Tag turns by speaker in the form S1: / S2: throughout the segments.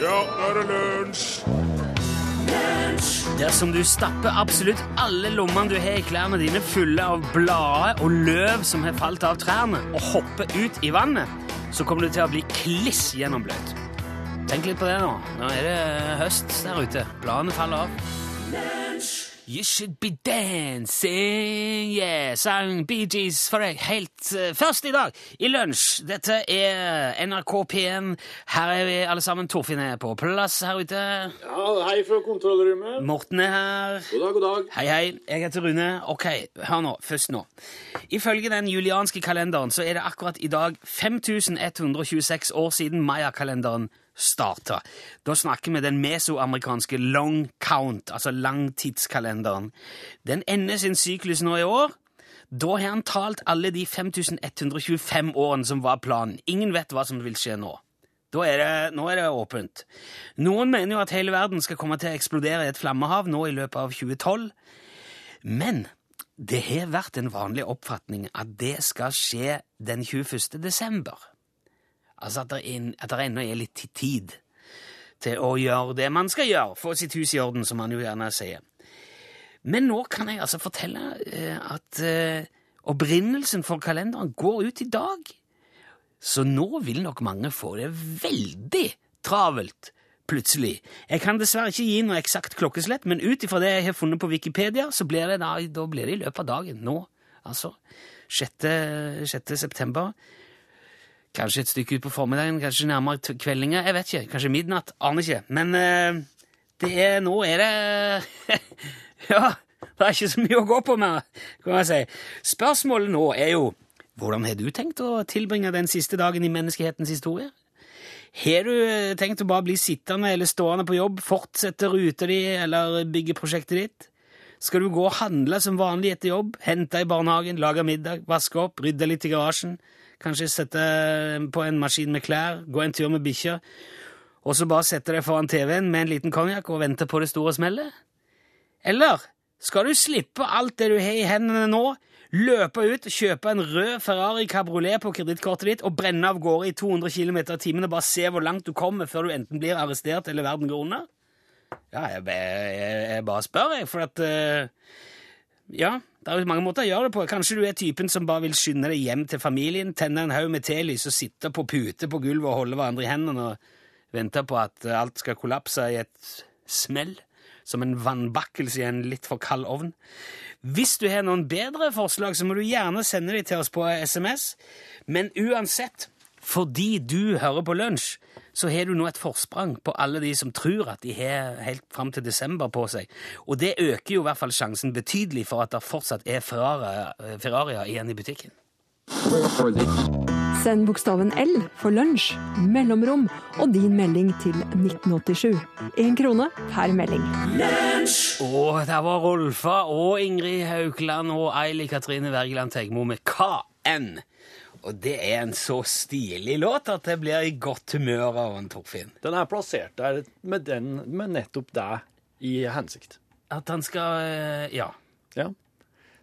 S1: Ja, nå er det lunsj!
S2: Dersom du stapper absolutt alle lommene du har i klærne dine fulle av blader og løv som har falt av trærne, og hopper ut i vannet, så kommer du til å bli kliss gjennombløt. Tenk litt på det nå. Nå er det høst der ute. Bladene faller av. You should be dancing, yeah, sang Bee Gees for deg helt uh, først i dag, i lunsj. Dette er NRK P1. Her er vi alle sammen. Torfinn er på plass her ute.
S1: Ja, hei fra kontrollrommet.
S2: Morten er her.
S1: God dag, god dag.
S2: Hei, hei. Jeg heter Rune. Ok, hør nå. Først nå. Ifølge den julianske kalenderen så er det akkurat i dag 5126 år siden mayakalenderen starta. Da snakker vi den mesoamerikanske long count, altså langtidskalenderen. Den ender sin syklus nå i år. Da har han talt alle de 5125 årene som var planen. Ingen vet hva som vil skje nå. Er det, nå er det åpent. Noen mener jo at hele verden skal komme til å eksplodere i et flammehav nå i løpet av 2012. Men det har vært en vanlig oppfatning at det skal skje den 21. desember. Altså at det, det ennå er litt tid til å gjøre det man skal gjøre, få sitt hus i orden, som man jo gjerne sier. Men nå kan jeg altså fortelle eh, at eh, opprinnelsen for kalenderen går ut i dag. Så nå vil nok mange få det veldig travelt plutselig. Jeg kan dessverre ikke gi noe eksakt klokkeslett, men ut ifra det jeg har funnet på Wikipedia, så blir det da, da blir det i løpet av dagen. Nå, altså. 6. 6. september. Kanskje et stykke ut på formiddagen, kanskje nærmere kveldinga. Jeg vet ikke. Kanskje midnatt. Aner ikke. Men uh, det er, nå er det Ja, det er ikke så mye å gå på mer, kan jeg si. Spørsmålet nå er jo hvordan har du tenkt å tilbringe den siste dagen i menneskehetens historie? Har du eh, tenkt å bare bli sittende eller stående på jobb, fortsette ruta di eller bygge prosjektet ditt? Skal du gå og handle som vanlig etter jobb, hente i barnehagen, lage middag, vaske opp, rydde litt i garasjen, kanskje sette på en maskin med klær, gå en tur med bikkja, og så bare sette deg foran TV-en med en liten konjakk og vente på det store smellet? Eller skal du slippe alt det du har i hendene nå, løpe ut, kjøpe en rød Ferrari cabriolet på kredittkortet ditt og brenne av gårde i 200 km i timen og bare se hvor langt du kommer før du enten blir arrestert eller verden går under? Ja, jeg, jeg, jeg bare spør, jeg, for at uh, Ja, det er jo mange måter å gjøre det på. Kanskje du er typen som bare vil skynde deg hjem til familien, tenne en haug med telys og sitte på pute på gulvet og holde hverandre i hendene og vente på at alt skal kollapse i et smell, som en vannbakkelse i en litt for kald ovn. Hvis du har noen bedre forslag, så må du gjerne sende dem til oss på SMS. Men uansett, fordi du hører på lunsj, så har du nå et forsprang på alle de som tror at de har helt fram til desember på seg. Og det øker jo i hvert fall sjansen betydelig for at det fortsatt er Ferrari- Ferrarier igjen i butikken.
S3: Send bokstaven L for lunsj, mellomrom og din melding til 1987. Én krone per melding.
S2: Og der var Rolfa og Ingrid Haukeland og Eili Katrine Wergeland Tegmo med KN. Og det er en så stilig låt at jeg blir i godt humør av en Torfinn.
S4: Den er plassert der med, den, med nettopp deg i hensikt.
S2: At han skal eh, Ja.
S4: Ja.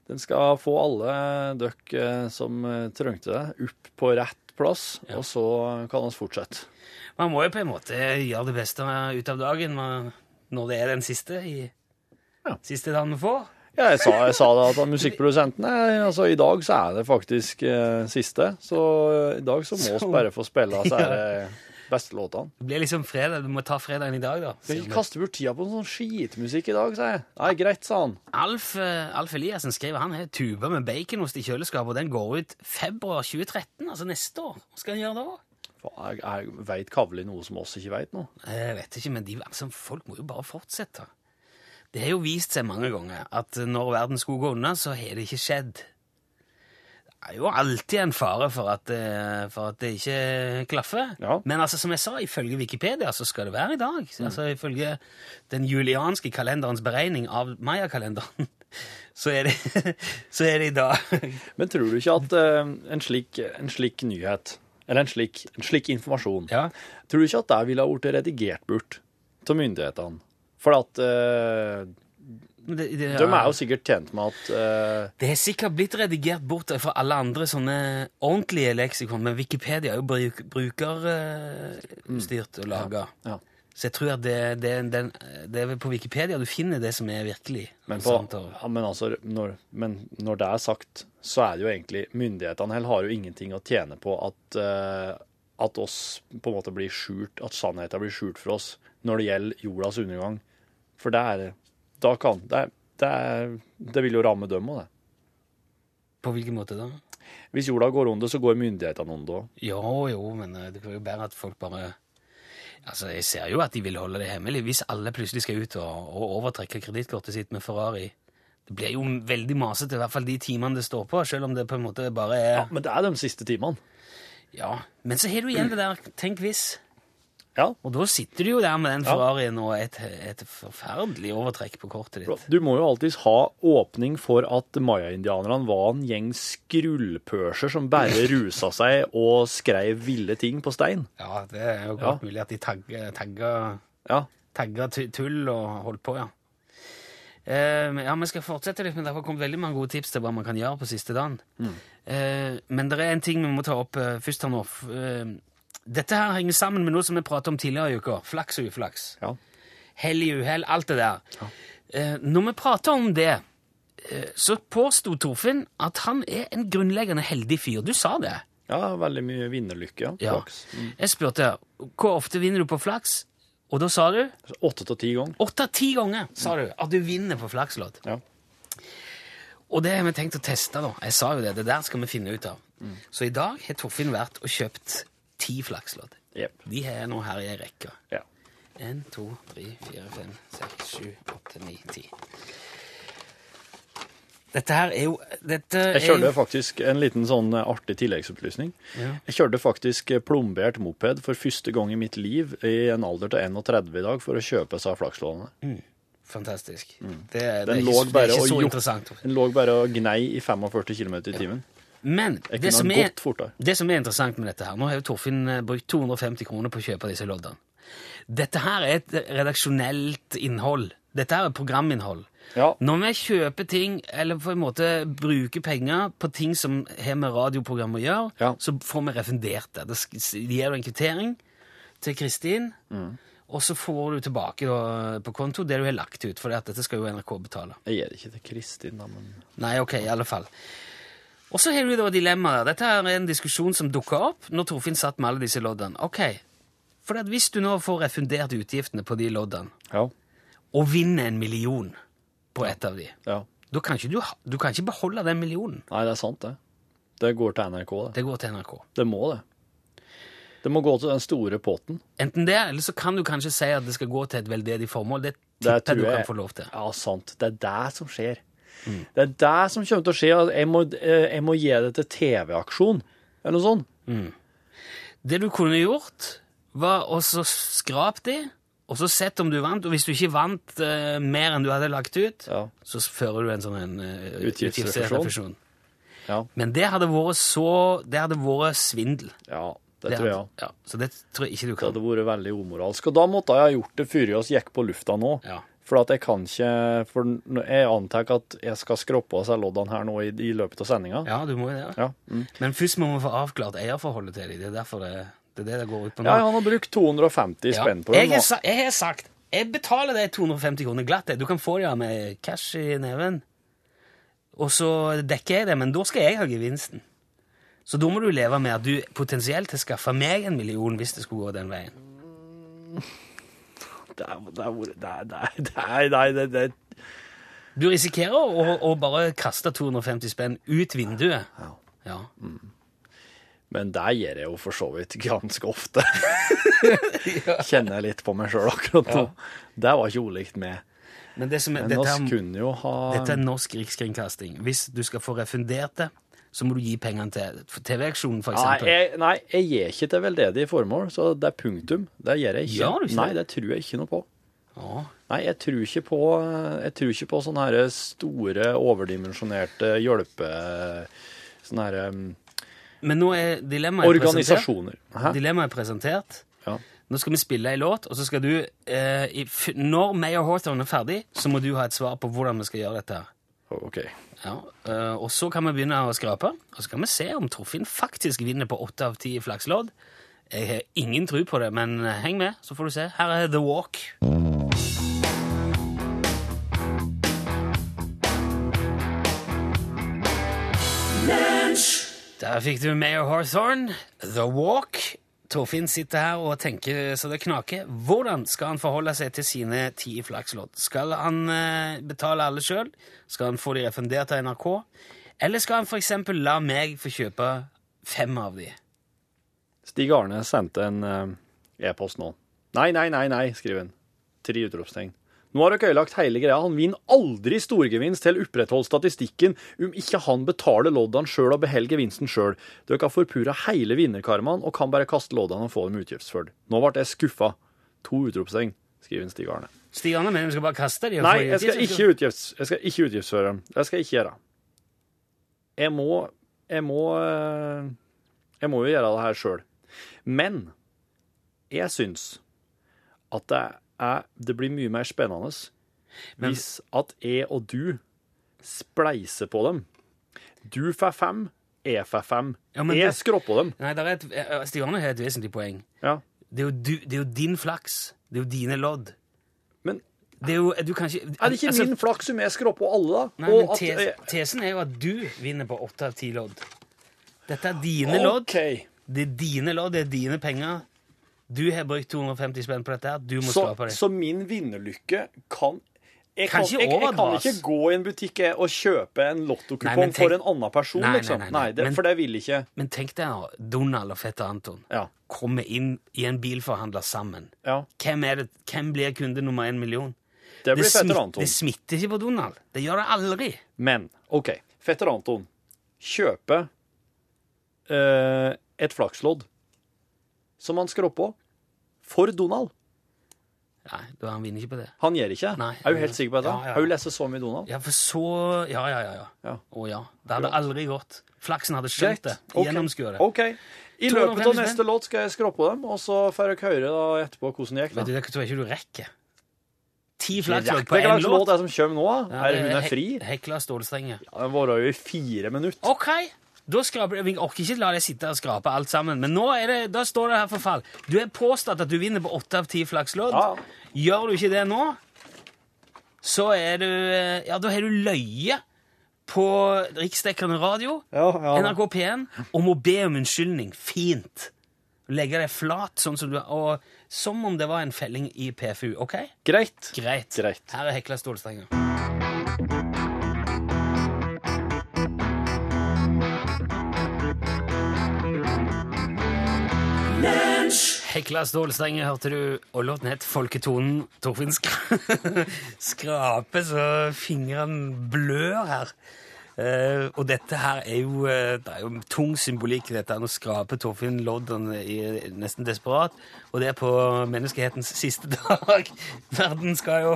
S4: Den skal få alle dere eh, som eh, trengte det, opp på rett plass, og så kan vi fortsette.
S2: Man må jo på en måte gjøre det beste ut av dagen når det er den siste i
S4: Ja.
S2: siste dagen vi får.
S4: Ja, jeg sa, jeg sa det at musikkprodusenten er, altså I dag så er det faktisk eh, siste, så eh, i dag så må vi bare få spille så er det beste låtene.
S2: Det blir liksom fredag. Du må ta fredagen i dag, da.
S4: Vi ikke kaste bort tida på sånn skitmusikk i dag, sa jeg. Nei, greit, sa han.
S2: Alf, eh, Alf Eliassen skriver han har tuba med baconost i kjøleskapet, og den går ut februar 2013, altså neste år. Hva skal han gjøre da?
S4: Faen, Jeg, jeg veit Kavli noe som oss ikke veit nå.
S2: Jeg vet ikke, men de, altså, folk må jo bare fortsette. Det har jo vist seg mange ganger at når verden skulle gå unna, så har det ikke skjedd. Det er jo alltid en fare for at, eh, for at det ikke klaffer.
S4: Ja.
S2: Men altså, som jeg sa, ifølge Wikipedia så skal det være i dag. Altså, ifølge den julianske kalenderens beregning av mayakalenderen, så er det, så er det i dag.
S4: Men tror du ikke at eh, en, slik, en slik nyhet, eller en slik, en slik informasjon,
S2: Ja.
S4: tror du ikke at det ville ha blitt redigert bort av myndighetene? For at uh,
S2: Det, det,
S4: de er jo sikkert tjent med at uh,
S2: Det har sikkert blitt redigert bort fra alle andre sånne ordentlige leksikon, men Wikipedia er jo bruk, brukerstyrt og laga.
S4: ja.
S2: Så jeg tror at det, det, den, det er på Wikipedia du finner det som er virkelig
S4: Men, på, ja, men, altså, når, men når det er sagt, så er det jo egentlig Myndighetene har jo ingenting å tjene på at, uh, at oss på en måte blir skjult, at sannheten blir skjult for oss når det gjelder jordas undergang. For det er Da kan Det, er- det, er, det vil jo ramme dem òg, det.
S2: på hvilken måte da?
S4: Hvis jorda går under, så går myndighetene under òg.
S2: Jo, jo, men eh, det kan jo være at folk bare Altså, Jeg ser jo at de vil holde det hemmelig. Hvis alle plutselig skal ut og, og overtrekke kredittkortet sitt med Ferrari Det blir jo veldig masete, i hvert fall de timene det står på, selv om det på en måte bare er
S4: Ja, men det er de siste timene.
S2: Ja, Men så har du igjen det der 'tenk hvis'.
S4: Ja.
S2: Og da sitter du jo der med den
S4: Ja.
S2: Ferrarien og et, et forferdelig overtrekk på kortet ditt.
S4: Du må jo alltids ha åpning for at mayaindianerne var en gjeng skrullpørser som bare rusa seg og skrev ville ting på stein.
S2: Ja, det er jo godt mulig at de tagga, tagga,
S4: Ja.
S2: tagga tull og holdt på, ja. Uh, ja, Vi skal fortsette litt, men det har kommet veldig mange gode tips til hva man kan gjøre på siste dagen. Eh, men det er en ting vi må ta opp uh, først her nå. Dette her henger sammen med noe som vi pratet om tidligere i uka. Flaks og uflaks.
S4: Ja.
S2: Hell i uhell, alt det der. Eh, når vi prater om det, eh, så påsto Torfinn at han er en grunnleggende heldig fyr. Du sa det.
S4: ja, veldig mye vinnerlykke. Ja.
S2: Ja.
S4: Flaks. Mm.
S2: Jeg spurte hvor ofte vinner du på flaks, og da sa du
S4: Åtte til ti ganger.
S2: åtte ti ganger sa du at du vinner på flakslodd.
S4: Ja.
S2: Og det har vi tenkt å teste. da. Jeg sa jo det, det der skal vi finne ut av. Så i dag har Torfinn vært og kjøpt ti flakslodd.
S4: Yep.
S2: De har nå her i ei rekke.
S4: Ja.
S2: En, to, tre, fire, fem, seks, sju, åtte, ni, ti. Dette her er jo dette
S4: Jeg
S2: er
S4: kjørte
S2: jo-
S4: faktisk en liten sånn eh, artig tilleggsopplysning.
S2: Ja.
S4: Jeg kjørte faktisk eh, plombert moped for første gang i mitt liv i en alder til 31 i dag for å kjøpe seg flakslådene.
S2: Fantastisk. Det, er- det, er ikke, det er ikke
S4: og
S2: så
S4: jo-
S2: interessant.
S4: Den lå bare og gnei i 45 km i timen.
S2: Men det som, er, det som er interessant med dette her Nå har jo Torfinn eh, brukt 250 kroner på å kjøpe disse loddene. Dette her er et redaksjonelt innhold. Dette her er programinnhold.
S4: Ja.
S2: Når vi kjøper ting, eller på en måte bruker penger på ting som har med radioprogram å gjøre,
S4: Ja.
S2: så får vi refundert det. Det gir du en kvittering til Kristin,
S4: Mm.
S2: og så får du tilbake da, på konto det du har lagt ut, for dette skal jo NRK betale.
S4: Jeg gir det ikke til Kristin, da, men
S2: Nei, ok, i alle fall. Og så har du da dilemmaet. Dette er en diskusjon som dukka opp når Torfinn satt med alle disse loddene. Ok, for at hvis du nå får refundert utgiftene på de loddene,
S4: ja.
S2: og vinner en million på et av de,
S4: ja.
S2: da kan ikke du, du kan ikke beholde den millionen.
S4: Nei, det er sant, det. Det går til NRK, det.
S2: Det går til NRK.
S4: Det må det. Det må gå til den store potten.
S2: Enten det, eller så kan du kanskje si at det skal gå til et veldedig formål. Det
S4: Det
S2: tipper jeg du kan få lov til.
S4: Ja, sant. Det er det som skjer. Det er det som kommer til å skje. at Jeg må, eh, jeg må gi det til TV-aksjon, eller noe sånt.
S2: Det du kunne gjort, var å skrape de, og så sett om du vant. Og hvis du ikke vant eh, mer enn du hadde lagt ut,
S4: Ja.
S2: så fører du en sånn en, uh,
S4: Utgiftsrefusjon.
S2: utgiftsrefusjon.
S4: Ja,
S2: Men det hadde vært så Det hadde vært svindel.
S4: ja det,
S2: Det
S4: tror jeg
S2: hadde- Ja, så det tror jeg ikke du kan.
S4: Det hadde vært veldig umoralsk. Og da måtte jeg ha gjort det før vi gikk på lufta nå.
S2: Ja.
S4: For at jeg kan ikke For jeg antar at jeg skal skroppe av seg loddene her nå i, i løpet av sendinga.
S2: ja, du må jo det.
S4: Ja. Mm.
S2: Men først må vi få avklart eierforholdet til dem. Det er derfor det, det er det det går ut på nå.
S4: ja, han har brukt 250
S2: Ja.
S4: spenn på
S2: Jeg sa- jeg har sagt jeg betaler deg 250 kroner glatt. Du kan få det med cash i neven. Og så dekker jeg det, men da skal jeg ha gevinsten. Så da må du leve med at du potensielt har skaffa meg en million hvis det skulle gå den veien.
S4: Det er, det er, det er, det er, det er, nei, det, det,
S2: Du risikerer å, å bare kaste 250 spenn ut vinduet.
S4: Ja.
S2: Ja.
S4: Men det gjør jeg jo for så vidt ganske ofte. Kjenner jeg litt på meg sjøl akkurat nå. Det var ikke ulikt med.
S2: Men det som
S4: Men
S2: dette, dette er norsk rikskringkasting. Hvis du skal få refundert det, så må du gi pengene til TV-aksjonen, for
S4: Nei jeg, nei, jeg gir ikke til veldedige formål, så det er punktum. Det gjør jeg ikke.
S2: Gjør ikke
S4: Nei,
S2: det?
S4: tror jeg ikke noe på.
S2: Ah.
S4: Nei, jeg tror ikke på, jeg tror ikke på sånne her store, overdimensjonerte hjelpe... Sånne her um,
S2: Men nå er dilemmaet presentert.
S4: organisasjoner. Hæ?
S2: Dilemmaet er presentert.
S4: Ja.
S2: Nå skal vi spille ei låt, og så skal du eh, Når Mayor Hawthorne er ferdig, så må du ha et svar på hvordan vi skal gjøre dette. her.
S4: OK.
S2: Ja, eh, og så kan vi begynne å skrape, og så kan vi se om Torfinn faktisk vinner på åtte av ti flakslodd, Jeg har ingen tro på det, men heng med, så får du se. Her er The Walk. Der fikk du Mayor Hawthorne, The Walk. Torfinn sitter her og tenker så det knaker. Hvordan skal han forholde seg til sine ti flakslodd? Skal han eh, betale alle sjøl? Skal han få de refundert av NRK? Eller skal han f.eks. la meg få kjøpe fem av de?
S4: Stig Arne sendte en eh, e-post nå. Nei, nei, nei, nei, skriver han. Tre utropstegn. Nå har dere ødelagt hele greia. Han vinner aldri storgevinst til å opprettholde statistikken om ikke han betaler loddene sjøl og beholder gevinsten sjøl. Dere har forpura hele vinnerkarmaen og kan bare kaste loddene og få dem utgiftsført. Nå ble jeg skuffa. To utropstegn, skriver Stig Arne.
S2: Stig Arne mener vi skal bare kaste dem?
S4: Nei, jeg skal ikke, utgifts, jeg skal ikke utgiftsføre dem. Det skal jeg ikke gjøre. Jeg må Jeg må eh, Jeg må jo gjøre det her sjøl. Men jeg syns at det, er, det blir mye mer spennende
S2: Men-
S4: hvis at jeg og du spleiser på dem. Du får fem, jeg får fem.
S2: Ja, men
S4: jeg
S2: det-
S4: skropper dem.
S2: Nei, der er et, eh, Stig Arne har et vesentlig poeng.
S4: Ja.
S2: Det er, jo du, det er jo din flaks. Det er jo dine lodd.
S4: Men
S2: Det er jo, du kan ikke
S4: er det ikke
S2: altså,
S4: min flaks om jeg skropper alle, da?
S2: Nei,
S4: Og
S2: men
S4: at
S2: tes,
S4: jeg-
S2: Tesen er jo at du vinner på åtte av ti lodd. Dette er dine lodd.
S4: OK.
S2: Det er dine lodd, det er dine penger. Du har brukt 250 spenn på dette. her. Du må
S4: Så,
S2: på det.
S4: så min vinnerlykke kan jeg
S2: Kan
S4: jeg, jeg kan ikke gå i en butikk og kjøpe en lottokupong for en annen person,
S2: Nei,
S4: liksom.
S2: nei,
S4: Nei,
S2: nei.
S4: det,
S2: Men-
S4: for det vil ikke
S2: Men tenk deg nå, Donald og fetter Anton
S4: Ja.
S2: kommer inn i en bilforhandler sammen.
S4: ja.
S2: Hvem, det, hvem blir kunde nummer én million?
S4: Det blir fetter
S2: smitt-
S4: Anton.
S2: det smitter ikke på Donald. Det gjør det aldri.
S4: Men OK, fetter Anton kjøper eh, et flakslodd som han skrår på, for Donald.
S2: Nei, han vinner ikke på det.
S4: Han gjør ikke.
S2: Nei.
S4: Er du helt sikker på dette?
S2: Ja, ja, ja.
S4: Har du lest så mye Donald?
S2: Ja, for så Ja, ja, ja. ja.
S4: Ja.
S2: Å ja. Det hadde aldri gått. Flaksen hadde skjønt det. Gjennomskua det.
S4: Okay. I løpet av neste låt skal jeg skrå på dem, og så får dere høre da etterpå hvordan det gikk.
S2: Vet
S4: da.
S2: du, det tror jeg ikke du rekker. Ti
S4: er
S2: på én låt.
S4: låt er som kommer nå, da. er hun er fri?
S2: Hekla stålstrenger.
S4: Ja, Den varer jo i fire minutter.
S2: OK! Da skraper, Vi orker ikke la deg sitte og skrape alt sammen, men nå er det, da står det her for fall. Du har påstått at du vinner på åtte av ti flakslodd.
S4: Ja.
S2: Gjør du ikke det nå, så er du Ja, da har du løye på riksdekkende radio,
S4: Ja, ja.
S2: NRK P1, og må be om unnskyldning. Fint. Legge deg flat, sånn som du Og som om det var en felling i PFU. OK?
S4: Greit.
S2: Greit.
S4: Greit.
S2: Her er hekla stålstrenger. Hekla stålstrenger hørte du, og låten het Folketonen. Torfinn skra skraper så fingrene blør her. Uh, og dette her er jo, uh, det er jo tung symbolikk i dette. Nå skraper Torfinn loddene i, nesten desperat, og det er på menneskehetens siste dag. Verden skal jo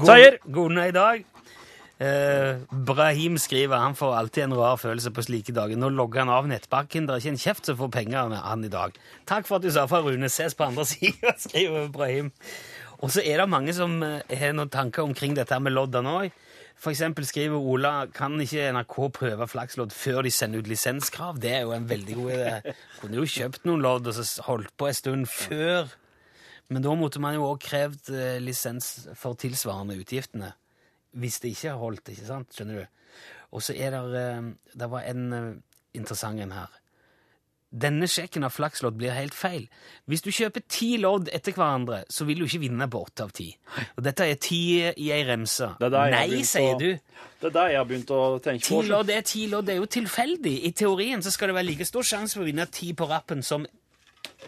S2: gå, gå ned i dag. Eh, Brahim skriver han får alltid en rar følelse på slike dager. Nå logger han av nettbanken. Det er ikke en kjeft som får penger med han i dag. Takk for at du sa fra, Rune. Ses på andre sida, skriver Brahim. Og så er det mange som eh, har noen tanker omkring dette med loddene òg. Eksempel skriver Ola kan ikke NRK prøve flakslodd før de sender ut lisenskrav. Det er jo en veldig god idé. Kunne jo kjøpt noen lodd og så holdt på en stund før. Men da måtte man jo òg krevd eh, lisens for tilsvarende utgiftene. Hvis det ikke holdt, ikke sant? Skjønner du? Og så er det eh, Det var en eh, interessant en her. Denne sjekken av flakslodd blir helt feil. Hvis du kjøper ti lodd etter hverandre, så vil du ikke vinne på åtte av ti. Og dette er ti i ei remse.
S4: Har
S2: Nei, sier
S4: å-
S2: du.
S4: Det er det jeg har begynt å tenke
S2: Ti
S4: på.
S2: lodd er ti lodd. Det er jo tilfeldig. I teorien så skal det være like stor sjanse for å vinne ti på rappen som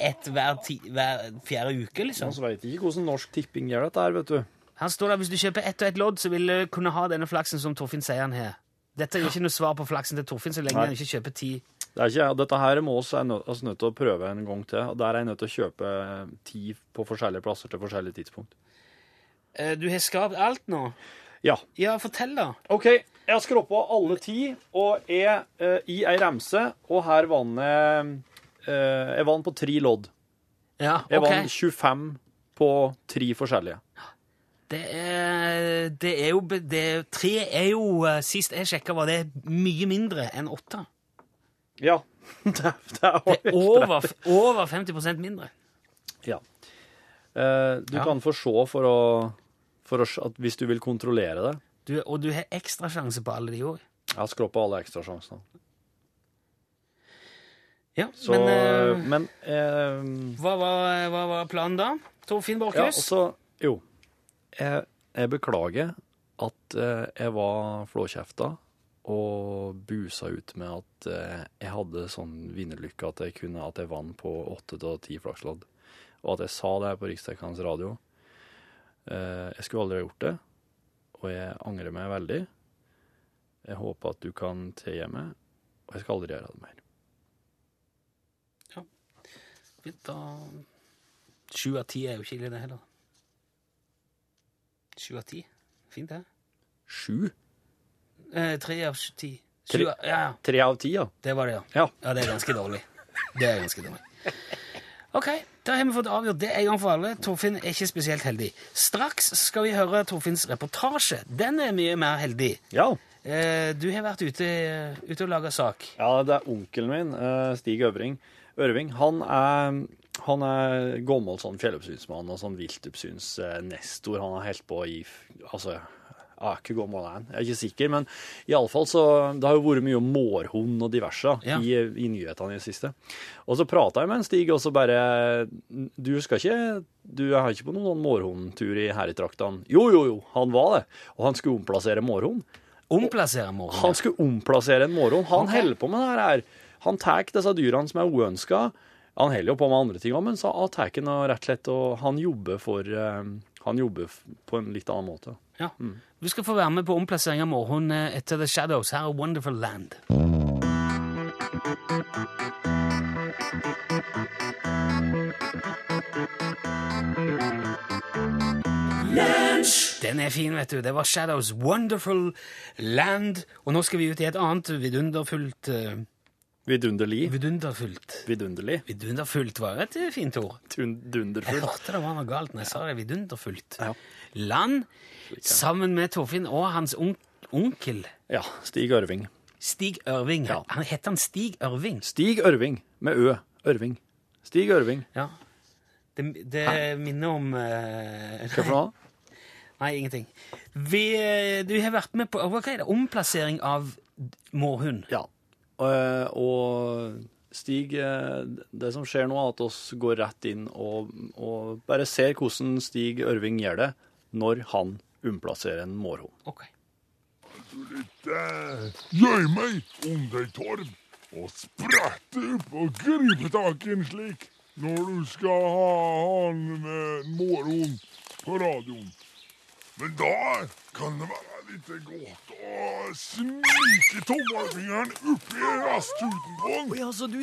S2: ett hver, hver fjerde uke, liksom.
S4: Så vet jeg ikke hvordan Norsk Tipping gjør dette her, vet du.
S2: Her står det at hvis du kjøper ett og ett lodd, så vil du kunne ha denne flaksen som Torfinn sier han har. Dette er ikke noe svar på flaksen til Torfinn så lenge
S4: Nei.
S2: han ikke kjøper ti.
S4: Det er ikke, dette her må vi er nø- nødt til å prøve en gang til. og Der er jeg nødt til å kjøpe ti på forskjellige plasser til forskjellige tidspunkt.
S2: Eh, Du har skapt alt nå?
S4: Ja.
S2: Ja, fortell, da.
S4: OK, jeg har skroppa alle ti, og er uh, i ei remse, og her vant jeg uh, Jeg vant på tre lodd.
S2: Ja,
S4: Jeg
S2: ok.
S4: vant 25 på tre forskjellige.
S2: Det er, det er jo det, Tre er jo eh, Sist jeg sjekka, var det mye mindre enn åtte.
S4: Ja. det, det er
S2: Det er over, over 50% mindre.
S4: Ja. Eh, du
S2: Ja.
S4: kan få se for å, for å at hvis du vil kontrollere det.
S2: Du, og du har ekstra sjanse på alle de òg.
S4: Jeg har skrått på alle ekstrasjansene.
S2: Ja,
S4: Så,
S2: men eh,
S4: men eh,
S2: hva, var, hva var planen da? Torfinn
S4: Ja,
S2: Borchhus?
S4: så Jo. Jeg, jeg beklager at eh, jeg var flåkjefta og busa ut med at eh, jeg hadde sånn vinnerlykke at jeg kunne at jeg vant på åtte av ti flakslodd. Og at jeg sa det her på Riksdekkende radio. Eh, jeg skulle aldri ha gjort det, og jeg angrer meg veldig. Jeg håper at du kan tilgi meg, og jeg skal aldri gjøre det mer.
S2: Fint, da Sju av ti er jo ikke ille, det heller. Sju av ti. Fint, det.
S4: Sju?
S2: Eh, tre av ti.
S4: Tre-
S2: av, ja, ja.
S4: Tre av ti, ja.
S2: Det var det, ja.
S4: Ja.
S2: Ja, det er ganske dårlig. Det er ganske dårlig. Ok, da har vi fått avgjort det en gang for alle. Torfinn er ikke spesielt heldig. Straks skal vi høre Torfinns reportasje. Den er mye mer heldig.
S4: Ja.
S2: Eh, du har vært ute, ute og laga sak.
S4: Ja, det er onkelen min, eh, Stig Øvring. Ørving. Han er, han er gammel sånn fjelloppsynsmann og sånn viltoppsynsnestor. Han har holdt på i Altså, jeg er ikke gammel han, jeg er ikke sikker, men iallfall så Det har jo vært mye om mårhund og diverse
S2: Ja.
S4: i, i nyhetene i det siste. Og så prata jeg med en Stig, og så bare Du skal ikke Du er ikke på noen mårhundtur i her i traktene? Jo, jo, jo, han var det. Og han skulle omplassere mårhund.
S2: Omplassere mårhund?
S4: Han skulle omplassere en mårhund. Han
S2: okay.
S4: holder på med det her. Han tar disse dyrene som er uønska. Han holder jo på med andre ting òg, men så tar han rett og slett og han jobber for eh, Han jobber på en litt annen måte.
S2: Ja. Du skal få være med på omplassering av morgen eh, etter The Shadows. Her er Wonderful Land. Den er fin, vet du. Det var Shadows Wonderful Land. Og nå skal vi ut i et annet vidunderfullt eh,
S4: Vidunderlig.
S2: Vidunderfullt.
S4: Vidunderlig.
S2: Vidunderfullt var jo et fint ord.
S4: Dunderfullt.
S2: Jeg hørte det var noe galt når jeg sa det. Vidunderfullt.
S4: Ja.
S2: Land sammen med Torfinn og hans on onkel
S4: Ja. Stig Ørving.
S2: Stig Ørving.
S4: Ja.
S2: Han Heter han Stig Ørving?
S4: Stig Ørving med Ø. Ørving. Stig Ørving.
S2: Ja. Det, det minner om uh,
S4: Hva for noe?
S2: Nei, ingenting. Vi, eh, du har vært med på hva er det? Omplassering av mårhund.
S4: Ja. Og, og Stig, eh, det som skjer nå, er at oss går rett inn og, og bare ser hvordan Stig Ørving gjør det når han omplasserer en mårhund.
S2: Ok.
S1: Gjør meg deg, Torv, og sprette opp og gripe tak i en slik når du skal ha han med mårhund på radioen. Men da kan det være litt godt å snike tommelfingeren oppi rasthuden på den.
S4: Ja, så du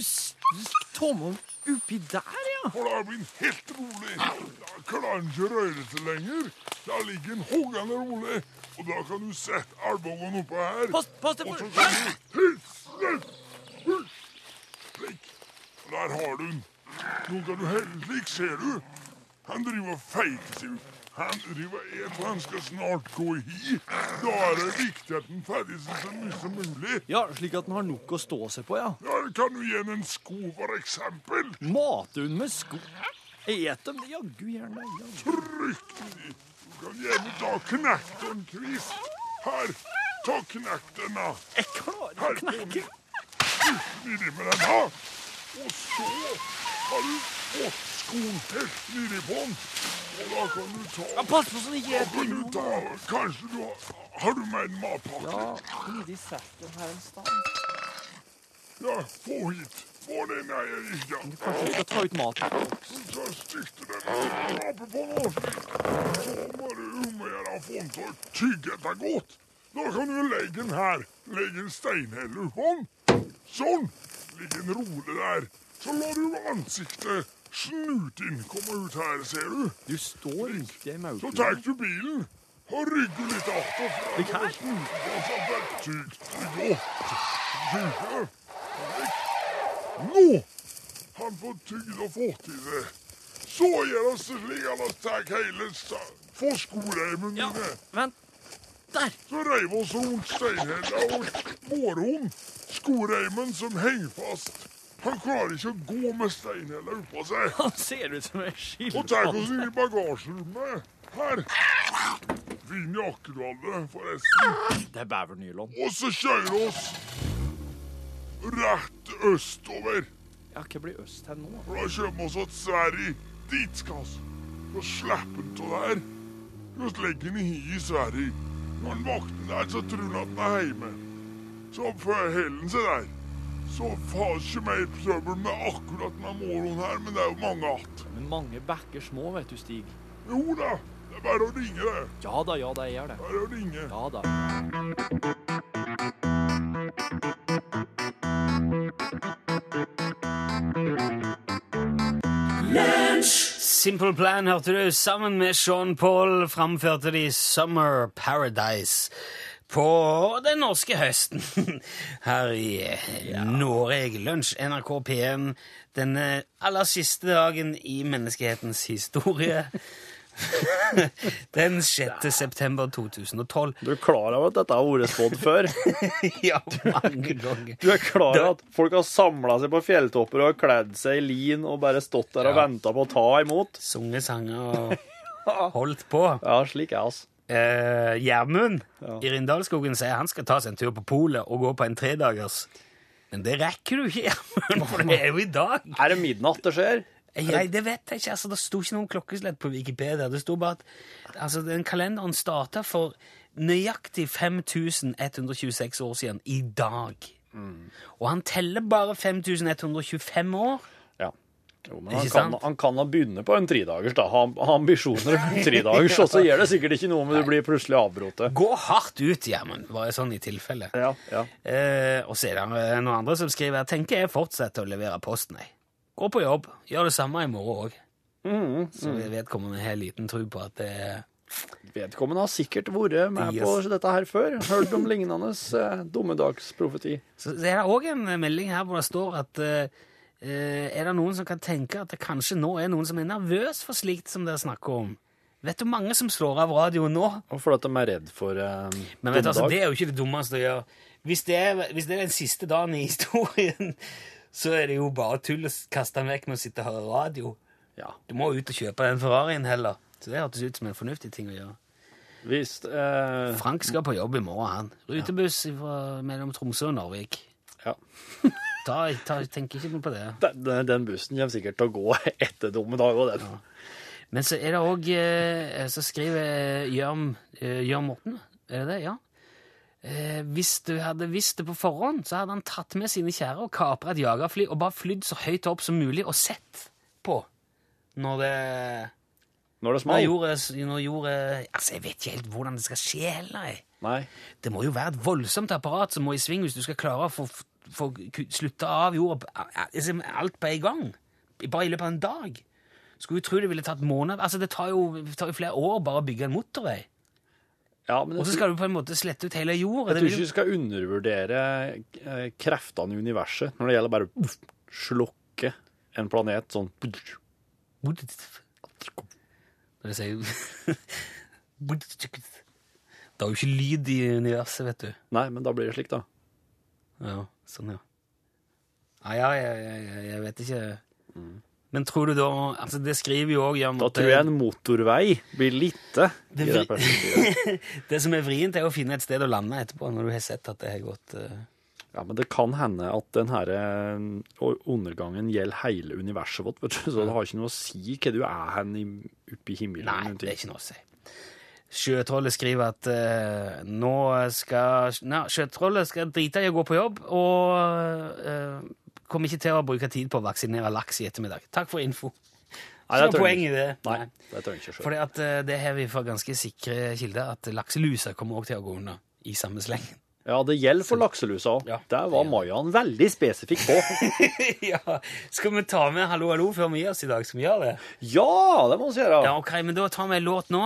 S4: tommelen oppi der, ja?
S1: For da blir den helt rolig. Da klarer den ikke røre seg lenger. Da ligger den hoggende rolig. Og da kan du sette albuen oppå her.
S4: Pass, pass deg
S1: Og så kan du. Slik. Der har du den. Nå kan du helle slik, ser du. Han driver og seg ut. Han driver et, og han skal snart gå hi. Da er det viktig at den ferdig så mye som mulig.
S4: Ja, slik at den har nok å stå seg på, ja.
S1: Ja, kan du gi henne en sko, for eksempel?
S4: Mate hun med sko. Et dem, det jaggu gjerne.
S1: Fryktelig. Du kan gjerne ta knekk den, kvist. Her, ta knekk den, da.
S4: Jeg klarer
S1: Her, knekke. Nedi med den, da. Og så har du fått skoen helt nedi den. Og da kan du ta
S4: Pass på sånn ikke
S1: kan du ta Kanskje du har Har du med en matpakke?
S4: Ja, Nedi sekken her en sted.
S1: Ja, få hit. Få den der, ja.
S4: Kanskje du skal ta ut mat.
S1: Så stygt den skrape på nå. Så må du om å gjøre å få den til å tygge etter godt. Da kan du legge den her. Legge en steinhelle på den. Sånn. Ligg en rolig der. Så lar du ansiktet snuten kommer ut her, ser du.
S4: Du står midt i ei
S1: Så tar du bilen og rygger litt att og frem.
S4: Ligg her.
S1: og snuten på så verktygg. Godt. Tygge. Nå han fått tygd og fått i det. Så gjør han slik at han tar hele skoreimen
S4: Ja,
S1: mine.
S4: vent. Der.
S1: Så reiv oss rundt steinhella og mårhund. Skoreimen som henger fast Han klarer ikke å gå med steinhella oppå seg.
S4: Han ser ut som en
S1: Og
S4: skilpadde.
S1: oss inn i bagasjerommet. Her. Vinn du hadde, forresten.
S4: Det er bevernylon.
S1: Og så kjører vi oss rett østover.
S4: Ja, hva blir øst her nå?
S1: For da kommer vi oss til Sverige. Dit skal vi. Så slipper han av der. Vi legger han i hi i Sverige. Når han våkner der, så tror han at han er hjemme. Så oppfører han seg der. Så får ikke mer trøbbel med akkurat med moroen her, men det er jo mange att.
S4: Men mange bekker små, vet du, Stig.
S1: Jo da, det er bare å ringe, det.
S4: Ja da, ja da, jeg gjør det.
S1: Bare å ringe.
S4: Ja da.
S2: Simple Plan hørte du. Sammen med Sean Paul framførte de Summer Paradise på den norske høsten her i Norge. Lunsj, NRK P1, denne aller siste dagen i menneskehetens historie. Den 6. september 2012.
S4: Du er klar over at dette har vært spådd før?
S2: Ja, mange ganger.
S4: Du er klar over at folk har samla seg på fjelltopper og kledd seg i lin og bare stått der og
S2: Ja.
S4: venta på å ta imot?
S2: Sunget sanger og holdt på.
S4: Ja, slik er oss.
S2: Eh, Gjermund
S4: Ja.
S2: i Rindalsskogen sier han skal ta seg en tur på polet og gå på en tredagers. Men det rekker du ikke, Gjermund, for det er jo i dag.
S4: Er det midnatt det skjer?
S2: Jeg, det vet jeg ikke. altså Det sto ikke noen klokkeslett på Wikipedia. Det sto bare at altså, den kalenderen starta for nøyaktig 5126 år siden i dag. Og han teller bare 5125 år.
S4: Ja. Jo, men han kan, han kan ha begynne på en tredagers, da. Ha, ha ambisjoner på en tredagers, og så gjør det sikkert ikke noe om du blir plutselig avbrutt.
S2: Gå hardt ut, Gjermund, bare sånn i tilfelle.
S4: Ja, ja.
S2: Eh, og så er det noen andre som skriver tenker jeg fortsetter å levere posten. Jeg. Gå på jobb, gjør det samme i morgen òg.
S4: Mm,
S2: Så vedkommende har liten tro på at det er
S4: Vedkommende har sikkert vært med på dette her før. Hørt om lignende eh, dommedagsprofeti.
S2: Så det er òg en melding her hvor det står at eh, er det noen som kan tenke at det kanskje nå er noen som er nervøs for slikt som dere snakker om? Vet du mange som slår av radioen nå?
S4: Og fordi de er redd for uh,
S2: Men vet du, altså, det er jo ikke det dummeste å gjøre. Hvis det, er, hvis det er den siste dagen i historien, så er det jo bare tull å kaste den vekk med å sitte og høre radio.
S4: Ja.
S2: Du må ut og kjøpe den Ferrarien heller. Så det hørtes ut som en fornuftig ting å gjøre.
S4: Hvis eh,
S2: Frank skal på jobb i morgen, han. Rutebuss fra, mellom Tromsø og Narvik.
S4: Ja.
S2: Ta, ta, tenk ikke på det.
S4: Den, den- bussen kommer sikkert til å gå etter dommedag og den.
S2: Men så er det òg Så skriver Jørn eh, Jørn Morten, er det det? Ja. Eh, hvis du hadde visst det på forhånd, så hadde han tatt med sine kjære og kapra et jagerfly og bare flydd så høyt opp som mulig og sett på når det
S4: Når det
S2: Når
S4: smalt.
S2: når jordet Altså, jeg vet ikke helt hvordan det skal skje heller.
S4: Nei.
S2: Det må jo være et voldsomt apparat som må i sving hvis du skal klare å få, få slutta av jorda altså, alt på en gang. Bare i løpet av en dag. Skulle jo tro det ville tatt måneder. Altså, det tar jo, det tar jo flere år bare å bygge en motorvei.
S4: Ja,
S2: Og så skal du på en måte slette ut hele jorda.
S4: jeg tror ikke du skal undervurdere eh, kreftene i universet når det gjelder bare å slukke en planet sånn
S2: jeg sier Det er jo ikke lyd i universet, vet du.
S4: Nei, men da blir det slik, da.
S2: Ja, sånn, ja. Ja, ja, jeg, jeg, jeg, vet ikke. Men tror du da altså Det skriver jo òg Jan
S4: Da tror jeg en motorvei blir lite
S2: Det
S4: i det.
S2: Det som er vrient, er å finne et sted å lande etterpå, når du har sett at det har gått uh...
S4: Ja, men det kan hende at den her eh, undergangen gjelder hele universet vårt, vet du. Så det har ikke noe å si hva du er hen oppe i himmelen.
S2: Nei, det er ikke noe å si. Sjøtrollet skriver at uh, nå skal Nei, Sjøtrollet skal drite i å gå på jobb, og uh, kommer ikke til å bruke tid på å vaksinere laks i ettermiddag. Takk for info.
S4: Nei,
S2: Ikke
S4: det
S2: noe poeng i det.
S4: Nei, det trenger ikke selv.
S2: Fordi at uh, det har vi fra ganske sikre kilder, at lakselusa kommer også til å gå unna i samme slengen.
S4: Ja, det gjelder for lakselusa òg.
S2: Ja,
S4: Der var Mayan veldig spesifikk på.
S2: ja, Skal vi ta med Hallo, hallo før vi gir oss i dag? Skal vi gjøre det?
S4: Ja, det må vi gjøre.
S2: Ja, ok, men Da tar vi en låt nå,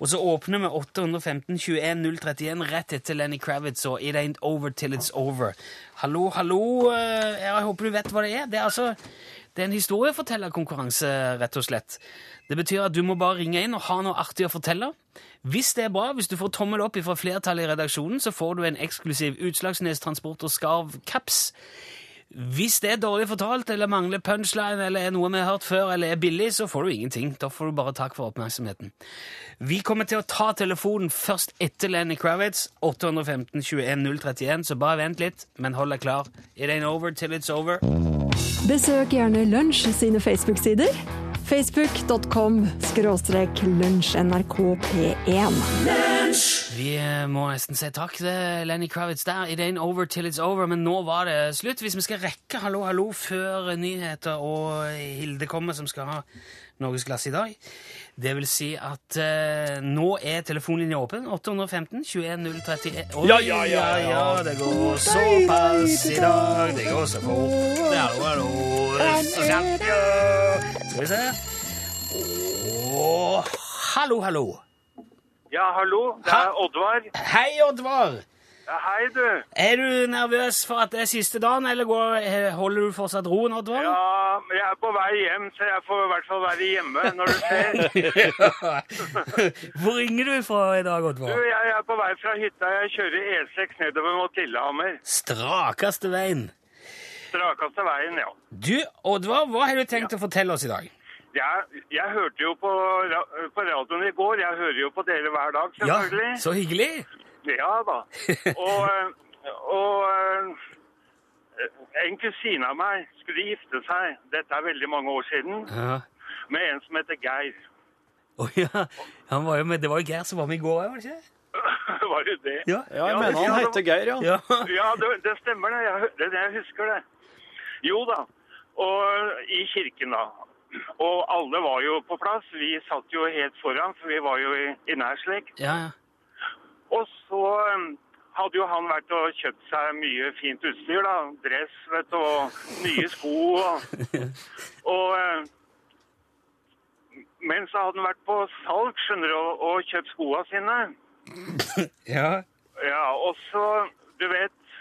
S2: og så åpner vi 815 21 031 rett etter Lenny Kravitz og It Ain't Over Till It's Over. Hallo, hallo. eh, Jeg håper du vet hva det er. Det er altså det er en historiefortellerkonkurranse, rett og slett. Det betyr at du må bare ringe inn og ha noe artig å fortelle. Hvis det er bra, hvis du får tommel opp fra flertallet i redaksjonen, så får du en eksklusiv Utslagsnes Transport og Skarv-caps. Hvis det er dårlig fortalt, eller mangler punchline, eller er noe vi har hørt før, eller er billig, så får du ingenting. Da får du bare takk for oppmerksomheten. Vi kommer til å ta telefonen først etter Lenny Kravitz, 815 21 031, så bare vent litt, men hold deg klar. It ain't over till it's over.
S3: Besøk gjerne Lunsj sine Facebook-sider. Facebook.com skråstrek lunsjnrkp1.
S2: Vi eh, må nesten si takk til Lenny Kravitz der. It ain't over till it's over, men nå var det slutt. Hvis vi skal rekke Hallo, hallo før nyheter og Hilde kommer, som skal ha Norgesklasse i dag. Det vil si at eh, nå er telefonlinja åpen. 815 21 031. Oi,
S4: Ja, ja, ja, ja.
S2: Det går såpass i dag. Det går så fort. Det er Hallo, hallo. Ja. Skal vi se. Åh, hallo, hallo.
S5: Ja, hallo. Det er Oddvar.
S2: Hei, Oddvar.
S5: Ja, hei, du.
S2: Er du nervøs for at det er siste dagen, eller går, eh, holder du fortsatt roen, Oddvar?
S5: Ja, men jeg er på vei hjem, så jeg får i hvert fall være hjemme når du ser.
S2: Hvor ringer du fra i dag,
S5: Du,
S2: Oddvar?
S5: jeg er på vei fra hytta. Jeg kjører E6 nedover mot Lillehammer.
S2: Strakeste veien.
S5: Strakeste veien, ja.
S2: Du, Oddvar, hva har du tenkt å fortelle oss i dag?
S5: Jeg, jeg hørte jo på, på radioen i går. Jeg hører jo på dere hver dag,
S2: Ja, så hyggelig.
S5: Ja da. Og, og eh, en kusine av meg skulle gifte seg, dette er veldig mange år siden,
S2: Ja.
S5: med en som heter Geir.
S2: Å ja. Han var jo med, det var jo Geir som var med i går, var det ikke?
S5: Var det det?
S2: Ja.
S4: Ja, jeg
S5: Ja,
S4: mener han heter Geir, ja.
S2: Ja.
S5: Ja, det, det stemmer det. Jeg, det. jeg husker det. Jo da. Og i kirken, da. Og alle var jo på plass. Vi satt jo helt foran, for vi var jo i, i nær slekt.
S2: Ja, ja.
S5: Og så um, hadde jo han vært og kjøpt seg mye fint utstyr, da. Dress, vet du, og nye sko. Og, og eh, men så hadde han vært på salg, skjønner du, og, og kjøpt skoa sine.
S2: ja.
S5: Ja, og så, du vet,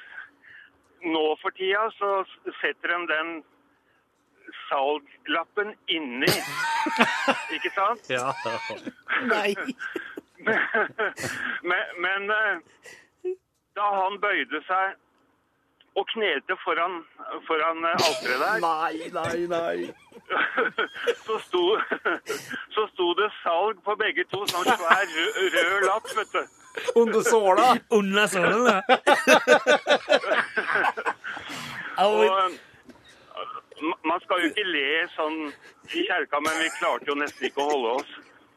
S5: nå for tida så setter de den salglappen inni, ikke sant?
S4: Ja.
S2: Nei.
S5: Men, men eh, da han bøyde seg og knelte foran, foran eh, alteret der,
S4: Nei, nei, nei.
S5: så sto, så sto det salg på begge to, sånn svær rød, rød lapp, vet du.
S4: Under såla.
S2: Under sålen, ja.
S5: Og eh, man skal jo ikke le sånn i kjerka, men vi klarte jo nesten ikke å holde oss.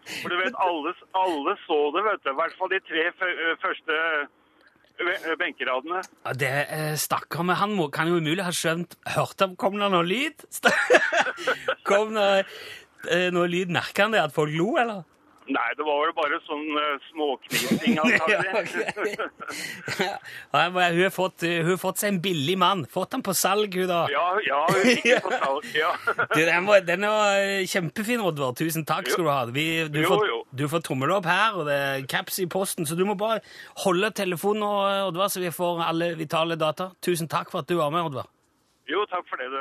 S5: For du vet, alle, alle så det, vet du. I hvert fall de tre første benkeradene.
S2: Ja, det eh, Stakkar, men han må, kan jo umulig ha skjønt Hørte han, Kom det noe lyd? Kom det noe lyd? Merka han det, at folk lo, eller?
S5: Nei, det var vel bare sånn uh, småknising,
S2: Ja. Ja, hun, har fått, hun har fått seg en billig mann. Fått han på salg, hun da.
S5: Ja, ja, hun fikk det på salg. Ja.
S2: Du, den, var, den var eh, kjempefin, Oddvar. Tusen takk skal du ha. Vi, du,
S5: Jo,
S2: får,
S5: jo.
S2: du får tommel opp her, og det er caps i posten, så du må bare holde telefonen, nå, Oddvar, så vi får alle vitale data. Tusen takk for at du var med, Oddvar.
S5: Jo, takk for det, du.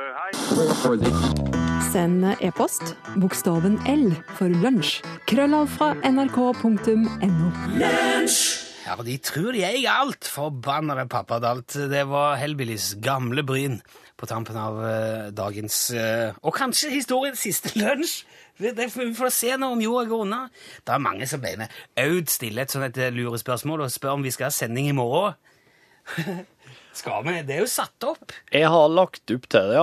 S5: Hei.
S3: Send e-post bokstaven L for lunsj. Krøllav fra nrk.no.
S2: Ja, de tror de eier alt, forbannede pappadalt. Det var Hellbillys gamle bryn på tampen av eh, dagens eh, Og kanskje historiens siste lunsj! Det, vi får se nå om jorda går unna. Det er mange som ble med. Aud stiller et sånt lurespørsmål og spør om vi skal ha sending i morgen. skal vi? Det er jo satt opp.
S4: Jeg har lagt opp til det,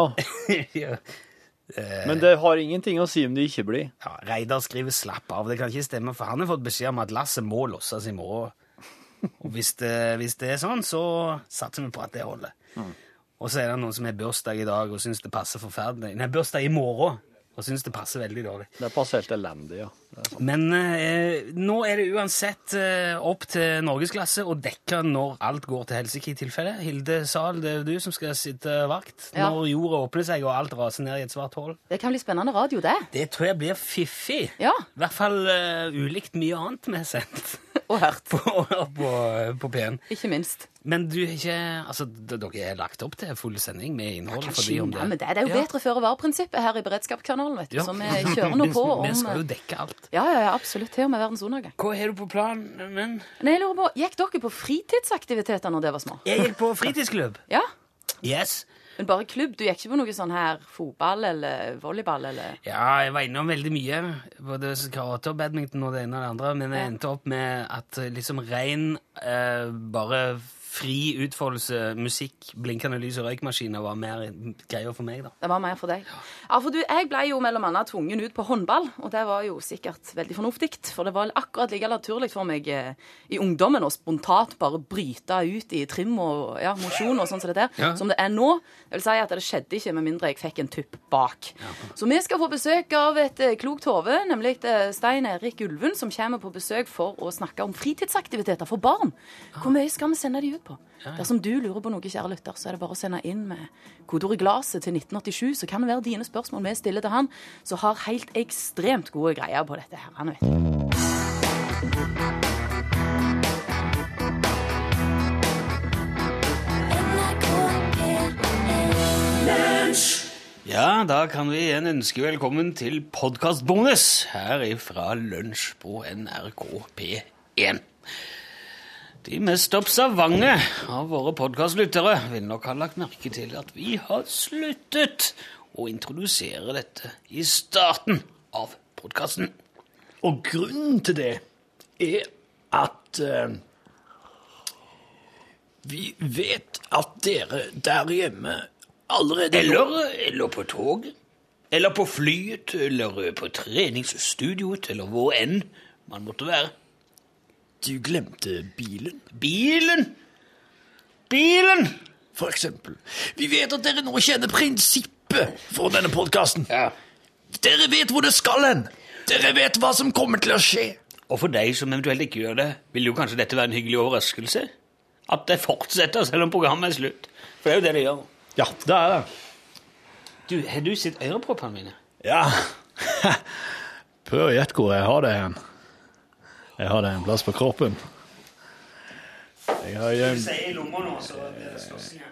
S4: ja.
S2: ja.
S4: Men det har ingenting å si om det ikke blir.
S2: Ja, Reidar skriver 'slapp av'. Det kan ikke stemme, for han har fått beskjed om at lasset må losses i morgen. Og hvis det, hvis det er sånn, så satser vi på at det holder. Og så er det noen som har bursdag i dag og syns det passer forferdelig. Nei, bursdag i morgen og syns det passer veldig dårlig.
S4: Det passer helt elendig, ja.
S2: Men eh, nå er det uansett eh, opp til norgesklasse å dekke når alt går til helsike i tilfelle. Hilde Sahl, det er du som skal sitte vakt
S6: Ja.
S2: når jorda åpner seg og alt raser ned i et svart hull.
S6: Det kan bli spennende radio, det.
S2: Det tror jeg blir fiffig.
S6: Ja.
S2: I hvert fall uh, ulikt mye annet vi har sendt
S6: Og hørt.
S2: på, på, på P1.
S6: Ikke minst.
S2: Men du har ikke Altså, dere er lagt opp til full sending med innhold?
S6: Ja,
S2: fordi om
S6: det. med det. Det er jo
S2: Ja.
S6: bedre føre var-prinsippet her i beredskapskanalen, vet du.
S2: Ja.
S6: Så vi kjører nå på om
S2: Vi skal jo dekke alt.
S6: Ja, ja, ja, absolutt. Til og med verdens undergang.
S2: Hva har du på planen, men?
S6: Nei, jeg lurer på, Gikk dere på fritidsaktiviteter når det var små?
S2: Jeg gikk på fritidsklubb.
S6: Ja?
S2: Yes.
S6: Men bare klubb? Du gikk ikke på noe sånn her fotball eller volleyball eller
S2: Ja, jeg var innom veldig mye. Både karate og badminton og det ene og det andre. Men jeg endte opp med at liksom ren, eh, bare fri utfoldelse, musikk, blinkende lys og røykmaskiner var mer greier for meg, da.
S6: Det var mer for deg. Ja, for du, Jeg ble jo mellom annet tvungen ut på håndball, og det var jo sikkert veldig fornuftig. For det var akkurat like naturlig for meg eh, i ungdommen å spontant bare bryte ut i trim og ja, mosjon og sånn som det der,
S2: Ja.
S6: som det er nå. Det vil si at det skjedde ikke med mindre jeg fikk en tupp bak. Så vi skal få besøk av et eh, klokt hode, nemlig eh, Stein Erik Ulven, som kommer på besøk for å snakke om fritidsaktiviteter for barn. Hvor mye skal vi sende de ut på? Dersom du lurer på noe, kjære lytter, så er det bare å sende inn med kodeordet 'Glaset' til 1987, så kan det være dine spørsmål vi stiller til han, som har helt ekstremt gode greier på dette her. Han vet.
S2: Ja, da kan vi igjen ønske velkommen til podkastbonus her ifra Lunsj på NRK P1. De mest observante av våre podkastlyttere vil nok ha lagt merke til at vi har sluttet å introdusere dette i starten av podkasten.
S4: Og grunnen til det er at eh, vi vet at dere der hjemme allerede
S2: Eller, eller på toget. Eller på flyet, eller på treningsstudioet, eller hvor enn man måtte være.
S4: Du glemte bilen,
S2: Bilen! Bilen!
S4: for eksempel. Vi vet at dere nå kjenner prinsippet for denne podkasten.
S2: Ja.
S4: Dere vet hvor det skal hen. Dere vet hva som kommer til å skje.
S2: Og for deg som eventuelt ikke gjør det, vil jo kanskje dette være en hyggelig overraskelse? At det fortsetter selv om programmet er slutt? For det er jo det det gjør.
S4: Ja, det er det.
S2: Du, Har du sett øreproppene mine?
S4: Ja. Prøv å gjette hvor jeg har det hen. Jeg har det en plass på kroppen. Jeg har gjemt
S2: sier i lomma nå, så blir det slåssing.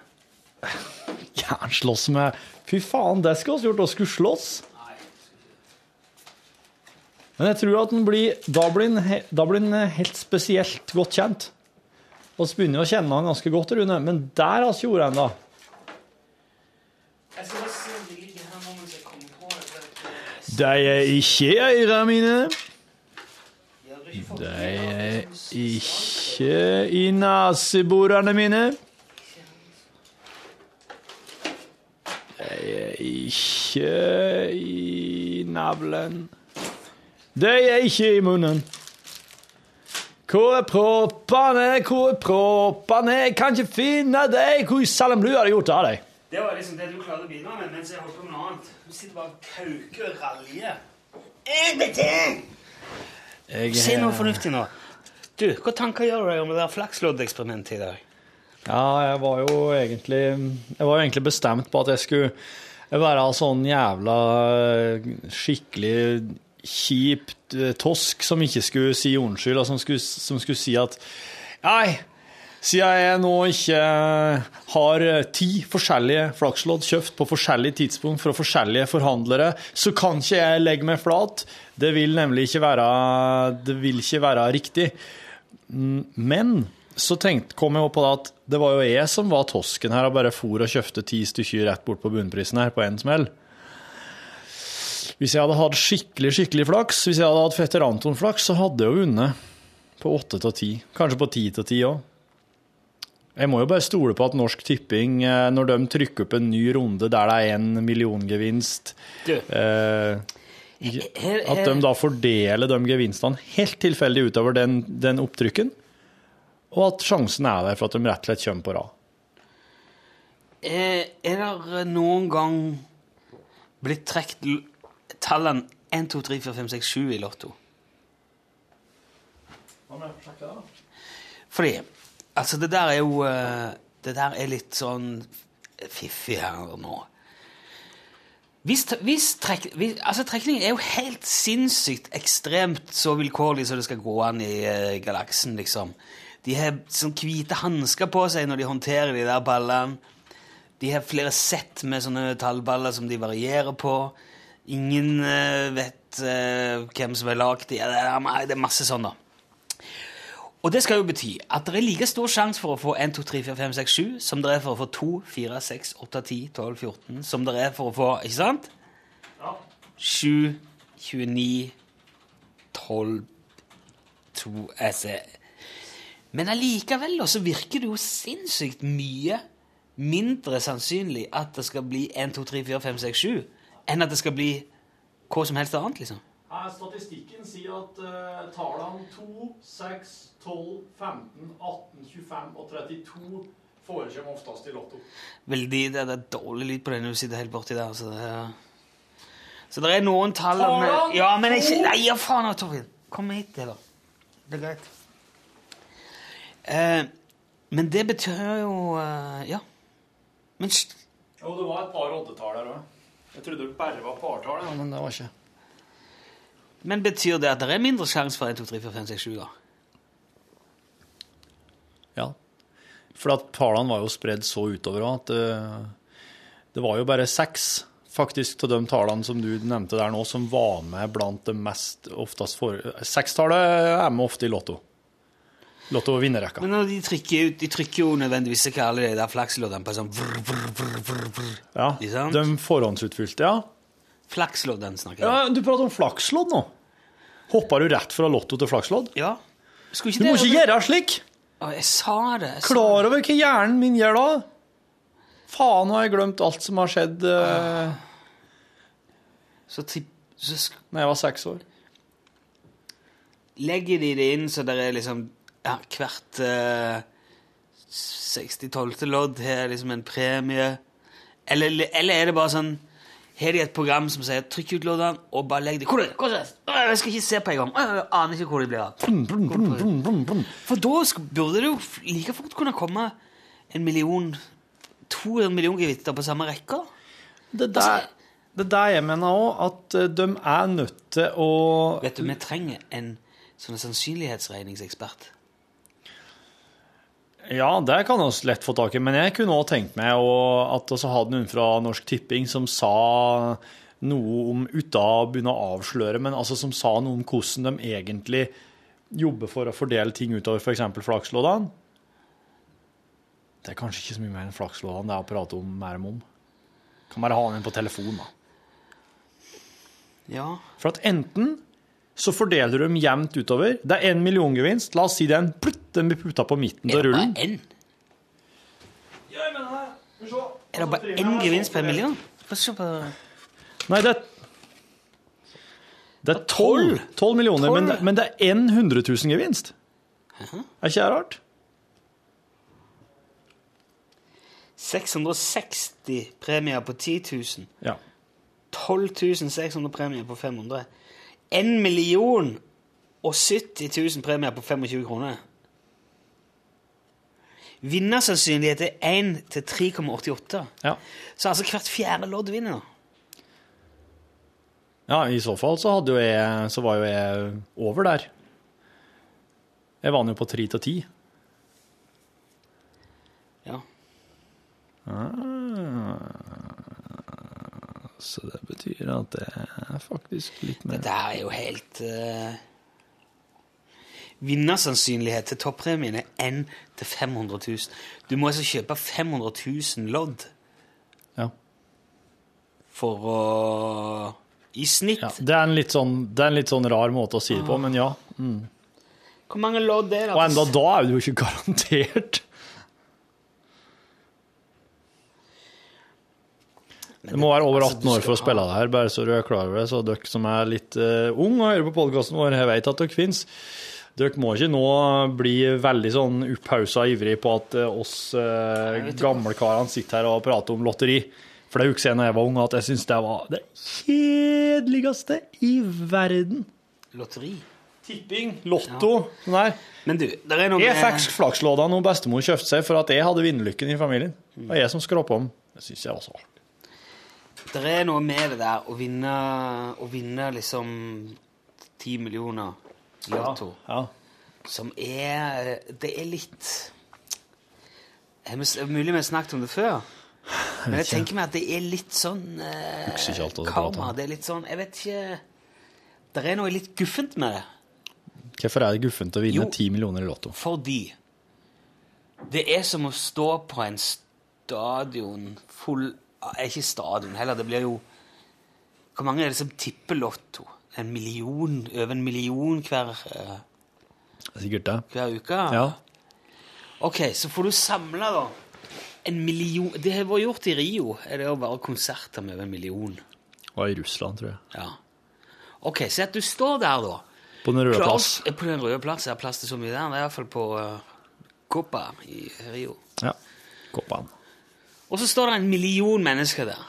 S4: Ja, han slåss med Fy faen, det skulle vi gjort, å skulle slåss. Men jeg tror at den blir, da blir den, da blir den helt spesielt godt kjent. Så begynner å kjenne han ganske godt, Rune, men der har ikke gjort ennå. De er ikke i øra mine. De er ikke i neseborene mine. Er ikke i navlen. De er ikke i munnen. Hvor er proppene, hvor er proppene? Jeg kan ikke finne deg. Hvor i Salem har de gjort av deg?
S2: Det var liksom det du klarte å begynne med mens jeg holdt på med noe annet. Du sitter bare og kauker og raljer.
S4: Jeg,
S2: Si noe fornuftig nå. Du, hva tanker gjør du deg om det der flaksloddeksperimentet i dag?
S4: Ja, jeg var jo egentlig Jeg var egentlig bestemt på at jeg skulle være sånn jævla eh, skikkelig kjipt eh, tosk som ikke skulle si unnskyld, og som skulle, som skulle si at Nei, siden jeg nå ikke har ti forskjellige flakslodd kjøpt på forskjellige tidspunkt fra forskjellige forhandlere, så kan ikke jeg legge meg flat. Det vil nemlig ikke være, det vil ikke være riktig. Mm, Men så tenkt, kom jeg på det at det var jo jeg som var tosken her og bare for og kjøpte ti stykker rett bort på bunnprisen her på en smell. Hvis jeg hadde hatt skikkelig skikkelig flaks, hvis jeg hadde hatt fetter Anton-flaks, så hadde jeg jo vunnet på åtte til ti. Kanskje på ti til ti òg. Jeg må jo bare stole på at Norsk Tipping, eh, når de trykker opp en ny runde der det er en milliongevinst eh, At de da fordeler de gevinstene helt tilfeldig utover den, den opptrykken, og at sjansen er der for at de rett og slett kommer på rad.
S2: Er, er det noen gang blitt trukket tallene 1, 2, 3, 4, 5, 6, 7 i Lotto? Fordi Altså, det der er jo eh, Det der er litt sånn fiffig her nå. Hvis, hvis trek, hvis, altså Trekningen er jo helt sinnssykt ekstremt så vilkårlig som det skal gå an i uh, galaksen, liksom. De har sånn hvite hansker på seg når de håndterer de der ballene. De har flere sett med sånne tallballer som de varierer på. Ingen uh, vet uh, hvem som har lagd de. Ja, Det er, er masse sånn, da. Og det skal jo bety at det er like stor sjanse for å få 1, 2, 3, 4, 5, 6, 7 som det er for å få 2, 4, 6, 8, 10, 12, 14 Som det er for å få Ikke sant? 7, 29, 12 2 jeg ser. Men allikevel så virker det jo sinnssykt mye mindre sannsynlig at det skal bli 1, 2, 3, 4, 5, 6, 7 enn at det skal bli hva som helst annet, liksom.
S4: Statistikken sier at uh, tallene 2, 6, 12, 15, 18, 25 og 32 forekommer oftest i Lotto.
S2: Veldig, det, det er dårlig lyd på det når du sitter helt borti der. Så det, er, så det er noen tall
S4: Tallene
S2: Ja, men ikke Nei, ja, faen, Torfinn. Kom hit, da. Det er greit. Eh, men det betyr jo eh, Ja. Men st-
S4: Jo, det var et par oddetall der òg. Jeg trodde det bare var partall, ja, men det var ikke.
S2: Men betyr det at det er mindre sjanse for 1, 2, 3, 4, 5, 6, 7, da?
S4: Ja. For at tallene var jo spredd så utover òg at eh, det var jo bare seks faktisk av de tallene som du nevnte der nå, som var med blant det mest oftest for... Sekstallet er med ofte i Lotto. Lotto og vinnerrekka.
S2: Men de trykker ut, de trykker jo nødvendigvis ikke alle de der flaksloddene på sånn vrr, vrr, vrr, vrr, vrr.
S4: Ja,
S2: sant?
S4: de forhåndsutfylte, ja.
S2: Flaksloddene snakker jeg om.
S4: ja. Du prater om flakslodd nå. Hoppa du rett fra Lotto til flakslodd?
S2: Ja.
S4: Du må ikke gjøre slik!
S2: Å, jeg sa det. Jeg sa
S4: Klar over hva hjernen min gjør da? Faen, nå har jeg glemt alt som har skjedd uh,
S2: Så, sk
S4: da jeg var seks år.
S2: legger de det inn så det er liksom ja, hvert uh, 60-12. lodd har liksom en premie. Eller, eller er det bare sånn Har de et program som sier 'trykk ut loddene', og bare legg dem Hvor er det? Hvor er det? Jeg skal ikke se på en gang. Jeg aner ikke hvor de blir av. For da burde det jo like fort kunne komme en million 200 millioner gevitter på samme rekke.
S4: Det der, det der jeg mener òg, at eh, de er nødt til å
S2: Vet du, vi trenger en sånn sannsynlighetsregningsekspert.
S4: Ja, det kan vi lett få tak i, men jeg kunne òg tenkt meg at vi hadde noen fra Norsk Tipping som sa noe om, uten å begynne å avsløre, men altså som sa noe om hvordan de egentlig jobber for å fordele ting utover f.eks. flaksloddene. Det er kanskje ikke så mye mer enn flaksloddene det er å prate om mer om. Kan bare ha den på telefon, da.
S2: Ja.
S4: For at enten så fordeler du dem jevnt utover. Det er én milliongevinst. La oss si den, plutt, den blir putta på midten
S2: Er det bare én? Er det bare én gevinst per million? Få se på
S4: Nei, det er Det er tolv tolv millioner, men, men det er én 100 000 gevinst. Er ikke det rart?
S2: 660 premier på 10 000.
S4: Ja.
S2: 12 600 premier på 500. 1 million og 70 000 premier på 25 kroner. Vinnersannsynlighet er 1 til 3,88.
S4: ja.
S2: Så altså hvert fjerde lodd vinner.
S4: Ja, i så fall så, jo jeg, så var jo jeg over der. Jeg vant jo på tre til ti.
S2: Ja.
S4: Ah. Så det betyr at det er faktisk litt mer
S2: Dette er jo helt uh... Vinnersannsynlighet til toppremien er 1 til 500 000. Du må altså kjøpe 500 000 lodd
S4: Ja.
S2: for å I snitt.
S4: ja. Det, er en litt sånn, det er en litt sånn rar måte å si det på, men ja.
S2: Hvor mange lodd er det?
S4: Og enda da er det jo ikke garantert. Det må være over
S2: Altså,
S4: 18 år for å spille det her, bare så du er klar over det. Så dere som er litt uh, ung og hører på podkasten vår, jeg vet at dere fins. Dere må ikke nå bli veldig sånn opphausa ivrig på at eh, oss eh, gamlekarene sitter her og prater om lotteri. For det husker jeg da jeg var ung, at jeg syntes det var det kjedeligste i verden.
S2: Lotteri.
S4: Tipping, lotto, sånn der.
S2: Men du, der er noe
S4: Jeg fikk flaksloddene når bestemor kjøpte seg for at jeg hadde vinnerlykken i familien. Det var jeg som skrapa om. Det syns jeg var så artig.
S2: Det er noe med det der å vinne, å vinne liksom ti millioner Lotto,
S4: Ja.
S2: som er Det er litt er vi- Mulig vi har snakket om det før, men jeg tenker meg at det er litt sånn eh, karma. Det er litt sånn Jeg vet ikke Det er noe litt guffent med det.
S4: Hvorfor er det guffent å vinne
S2: ti
S4: 10 millioner i Lotto?
S2: Fordi det er som å stå på en stadion full eh, Ikke stadion heller, det blir jo Hvor mange er det som tipper Lotto? En million? Over en million hver, eh,
S4: Sikkert det.
S2: hver uke?
S4: Ja.
S2: Ok, så får du samla, da. En million Det har vært gjort i Rio. Er det jo bare konserter med over en million?
S4: Og i Russland, tror jeg.
S2: Ja. Ok, så at du står der, da.
S4: På Den røde
S2: Klar-
S4: plass.
S2: På den røde plass. Jeg har plass til så mye der. Det er iallfall på uh, Copa i Rio.
S4: Ja. Koppan.
S2: Og så står det en million mennesker der.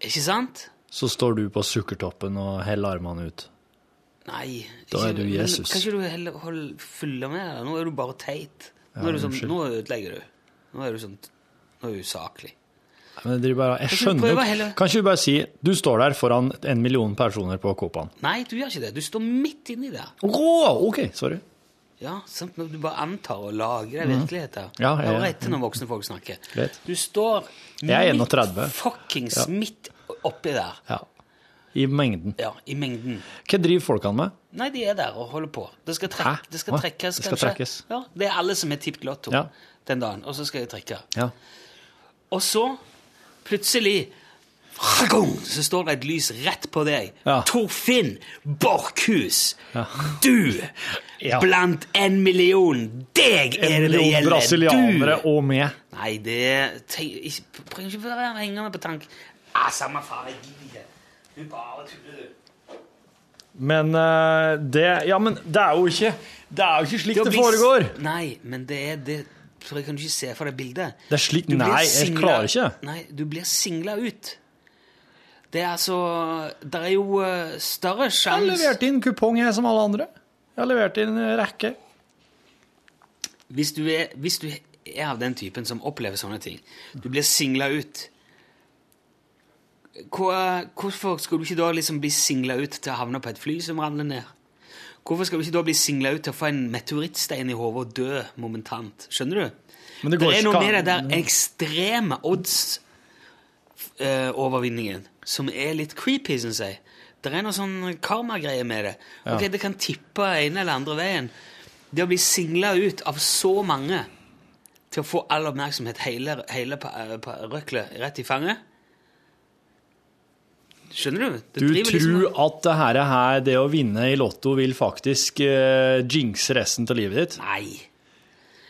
S2: Ikke sant?
S4: Så står du på sukkertoppen og heller armene ut.
S2: Nei.
S4: Da er du
S2: men
S4: Jesus.
S2: Kan ikke du heller holde, følge med? da? Nå er du bare teit. Nå, du sånn, nå ødelegger du. Nå er du sånn Nå er du usaklig.
S4: Men det bare, jeg skjønner jo? Kan ikke du bare si du står der foran en million personer på Koppan?
S2: Nei, du gjør ikke det. Du står midt inni det.
S4: Åh, ok, sorry.
S2: Ja, sant? Når du bare antar og lagrer deg virkelighet.
S4: Mhm. Ja, jeg-
S2: Hør etter når voksne folk snakker.
S4: Greit.
S2: Du står midt
S4: 31.
S2: fuckings
S4: Ja.
S2: midt oppi der.
S4: Ja. I mengden.
S2: Ja, i mengden.
S4: Hva driver folkene med?
S2: Nei, de er der og holder på. Det skal, trek det skal trekkes,
S4: Det skal
S2: kanskje.
S4: trekkes.
S2: Ja, det er alle som har tippet Lotto
S4: Ja.
S2: den dagen, og så skal de trekke.
S4: Ja.
S2: Og så, plutselig så står det et lys rett på deg.
S4: Ja.
S2: Torfinn Borchhus! Du!
S4: Ja.
S2: Blant en million! Deg er
S4: En
S2: det det
S4: million
S2: gjelder!
S4: brasilianere
S2: Du!
S4: og meg.
S2: Nei, det Prøv ikke å være hengende på tank. Ah, samme faen, jeg gidder ikke. Du bare tuller, du.
S4: Men eh, det Ja, men det er jo ikke Det er jo ikke slik det
S2: blir-
S4: foregår.
S2: Nei, men det er det For jeg kan ikke se for deg bildet.
S4: Det er slik Nei, singlet,
S2: jeg
S4: klarer ikke.
S2: Nei, du blir singla ut. Det er altså Det er jo større sjanse
S4: Jeg har levert inn kupong, jeg, som alle andre. Jeg har levert inn rekke.
S2: hvis du, er, hvis du er av den typen som opplever sånne ting Du blir singla ut. Hva, hvorfor skal du ikke da liksom bli singla ut til å havne på et fly som ramler ned? Hvorfor skal du ikke da bli singla ut til å få en meteorittstein i hodet og dø momentant? Skjønner du?
S4: Men det
S2: det er noe med det der ekstreme odds-overvinningen som er litt creepy, syns jeg. Det er noe sånn karmagreie med det. Ok, Det kan tippe ene eller andre veien. Det å bli singla ut av så mange til å få all oppmerksomhet, hele, hele eh, røklet rett i fanget Skjønner du?
S4: Du
S2: liksom-
S4: tror at det her, her, det å vinne i Lotto, vil faktisk uh, jinxe resten av livet ditt?
S2: Nei.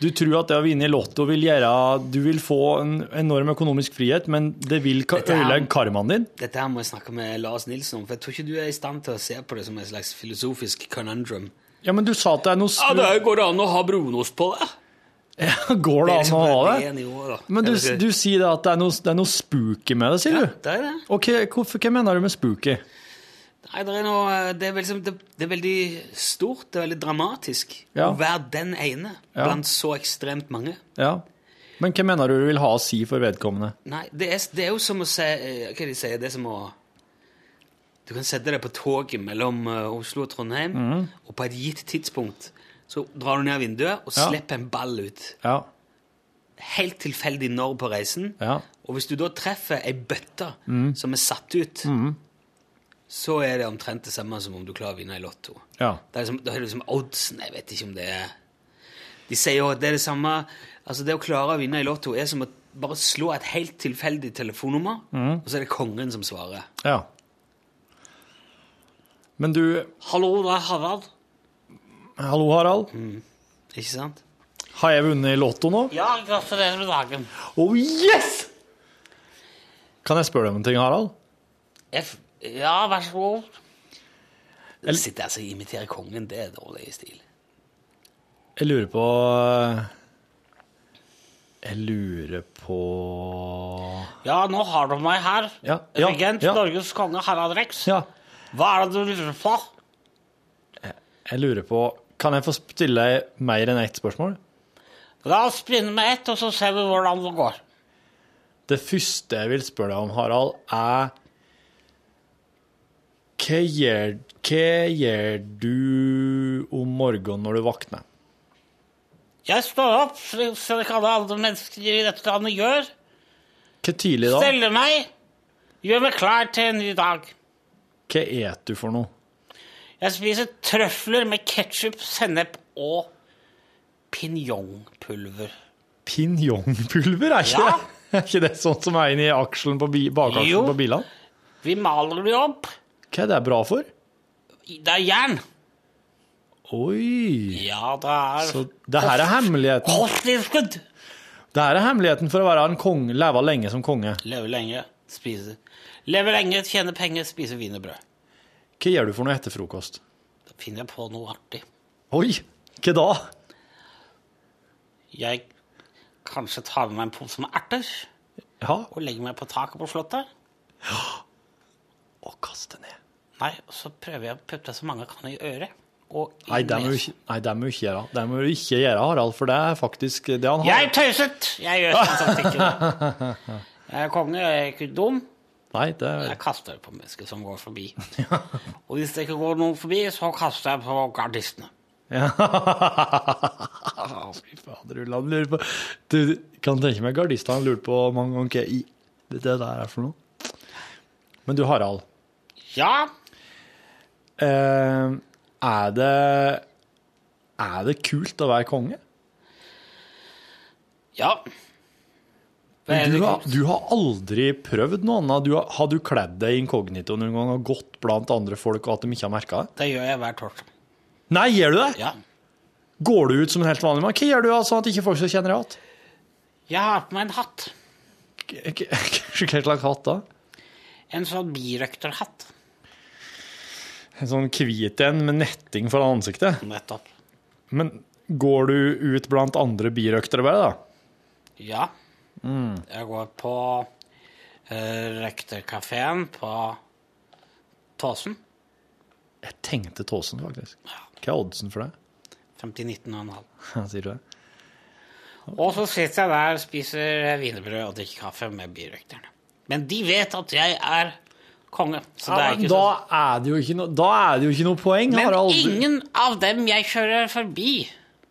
S4: Du tror at det å vinne i Lotto vil gjøre Du vil få en enorm økonomisk frihet, men det vil ka- ødelegge karmaen din?
S2: Dette her må jeg snakke med Lars Nilsen om, for jeg tror ikke du er i stand til å se på det som en slags filosofisk conundrum.
S4: Ja, men du sa at det er noe
S2: Ja, det går an å ha brunost på det.
S4: Går det an å ha det? Men du, du sier at det er noe, det er noe spooky med det, sier
S2: ja,
S4: du?
S2: det er det.
S4: Ok, hvorfor, Hva mener du med spooky?
S2: Nei, det er noe Det er, liksom, det, det er veldig stort, det er veldig dramatisk
S4: Ja.
S2: å være den ene
S4: Ja.
S2: blant så ekstremt mange.
S4: Ja. Men hva mener du du vil ha å si for vedkommende?
S2: Nei, det er, det er jo som å si eh, Hva de sier? Det er som å Du kan sette deg på toget mellom eh, Oslo og Trondheim,
S4: mm.
S2: og på et gitt tidspunkt så drar du ned vinduet og slipper en ball ut.
S4: Ja.
S2: Helt tilfeldig når på reisen.
S4: Ja.
S2: Og hvis du da treffer ei bøtte
S4: mm.
S2: som er satt ut, så er det omtrent det samme som om du klarer å vinne i Lotto.
S4: Ja.
S2: Det er liksom, da er det liksom oddsen Jeg vet ikke om det er De sier jo at det er det samme Altså Det å klare å vinne i Lotto er som å bare slå et helt tilfeldig telefonnummer,
S4: mm.
S2: og så er det kongen som svarer.
S4: ja. Men du
S2: Hallo, det er Harald.
S4: Hallo, Harald.
S2: Ikke sant?
S4: Har jeg vunnet i Lotto nå?
S2: Ja, gratulerer med dagen.
S4: Oh, yes! Kan jeg spørre deg om en ting, Harald?
S2: F ja, vær så god.
S4: Eller-
S2: sitter jeg og imiterer kongen, det er dårlig stil.
S4: Jeg lurer på Jeg lurer på
S2: Ja, nå har du meg her.
S4: Ja, ja,
S2: Regent
S4: ja.
S2: Norges konge Harald Rex.
S4: Ja.
S2: Hva er det du lurer på?
S4: Jeg lurer på Kan jeg få stille deg mer enn ett spørsmål?
S2: La oss begynne med ett, og så ser vi hvordan det går.
S4: Det første jeg vil spørre deg om, Harald, er Hva gjør, hva gjør du om morgenen når du våkner?
S2: Jeg står opp, slik alle andre mennesker i dette landet gjør.
S4: Hva tidlig da?
S2: Steller meg, gjør meg klar til en ny dag.
S4: Hva et du for noe?
S2: Jeg spiser trøfler med ketsjup, sennep og pinjongpulver.
S4: Pinjongpulver, er
S2: Ja.
S4: Er ikke det sånn som er inni akselen på bi
S2: Jo.
S4: på bilene?
S2: Vi maler det opp.
S4: Hva er det bra for?
S2: Det er jern.
S4: Oi!
S2: Ja, det er
S4: Så det her er hemmeligheten.
S2: kosttilskudd.
S4: Det her er hemmeligheten for å være en konge, leve lenge som konge.
S2: Leve lenge, spise Leve lenge, tjene penger, spise wienerbrød.
S4: Hva gjør du for noe etter frokost?
S2: Da finner jeg på noe artig.
S4: Oi! Hva da?
S2: Jeg kanskje tar med meg en pose med erter
S4: Ja,
S2: og legger meg på taket på slottet.
S4: og kaster ned.
S2: Nei, og så prøver jeg å putte så mange jeg kan i øret. Og
S4: Nei, det må du ikke, nei, det må ikke gjøre. Det må du ikke gjøre, Harald, for det er faktisk det han har.
S2: Jeg tøyset! Jeg gjør sånn ikke Jeg er konge, jeg er ikke dum.
S4: Nei, det
S2: Jeg kaster på mennesker som går forbi. Og hvis det ikke går noen forbi, så kaster jeg på gardistene.
S4: ja. Fy fader, Ulland lurer på Du kan tenke meg gardistene lurte på mange ganger hva i det der er for noe. Men du, Harald.
S2: Ja,
S4: Eh, er det Er det kult å være konge?
S2: ja.
S4: Du har, du har aldri prøvd noe annet? Du har, har du kledd deg inkognito noen gang og gått blant andre folk og at de ikke har merka det?
S2: Det gjør jeg hver torsdag.
S4: Nei, gjør du det?
S2: Ja.
S4: Går du ut som en helt vanlig mann? Hva gjør du da, sånn at ikke folk skal kjenne deg igjen?
S2: Jeg har på meg en hatt.
S4: Hva slags hatt da?
S2: En sånn birøkterhatt.
S4: En sånn hvit en med netting foran ansiktet?
S2: Nettopp.
S4: Men går du ut blant andre birøktere bare, da?
S2: Ja. Jeg går på uh, røkterkafeen på Tåsen.
S4: Jeg tenkte Tåsen, faktisk. Hva er oddsen for det?
S2: 50-19,5.
S4: Sier du det?
S2: Og så sitter jeg der, spiser wienerbrød og drikker kaffe med birøkterne. Men de vet at jeg er konge, så det er ikke
S4: da, er det jo ikke no, da er det jo ikke noe poeng.
S2: Men
S4: aldri...
S2: ingen av dem jeg kjører forbi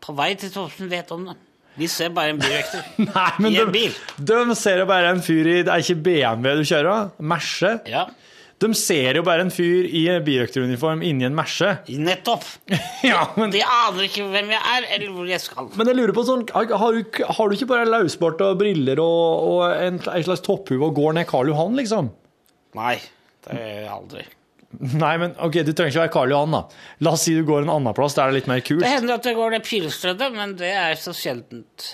S2: på vei til Tåsen, vet om det. De ser bare en
S4: Nei, men
S2: i en
S4: de,
S2: bil.
S4: de ser jo bare en fyr i Det er ikke BMW du kjører? Merse.
S2: Ja,
S4: De ser jo bare en fyr i birøkteruniform inni en Merse.
S2: nettopp.
S4: Ja, men,
S2: De aner ikke hvem jeg er, eller hvor jeg skal.
S4: men jeg lurer på sånn Har har du, har du ikke bare løsbart og briller og, og en, en slags topphue og går ned Karl Johan, liksom?
S2: Nei, det har jeg aldri.
S4: Nei, men ok, du trenger ikke være Karl Johan, da. La oss si du går en annen plass der det er litt mer kult.
S2: Det hender at jeg går det pilstredet, men det er så sjeldent.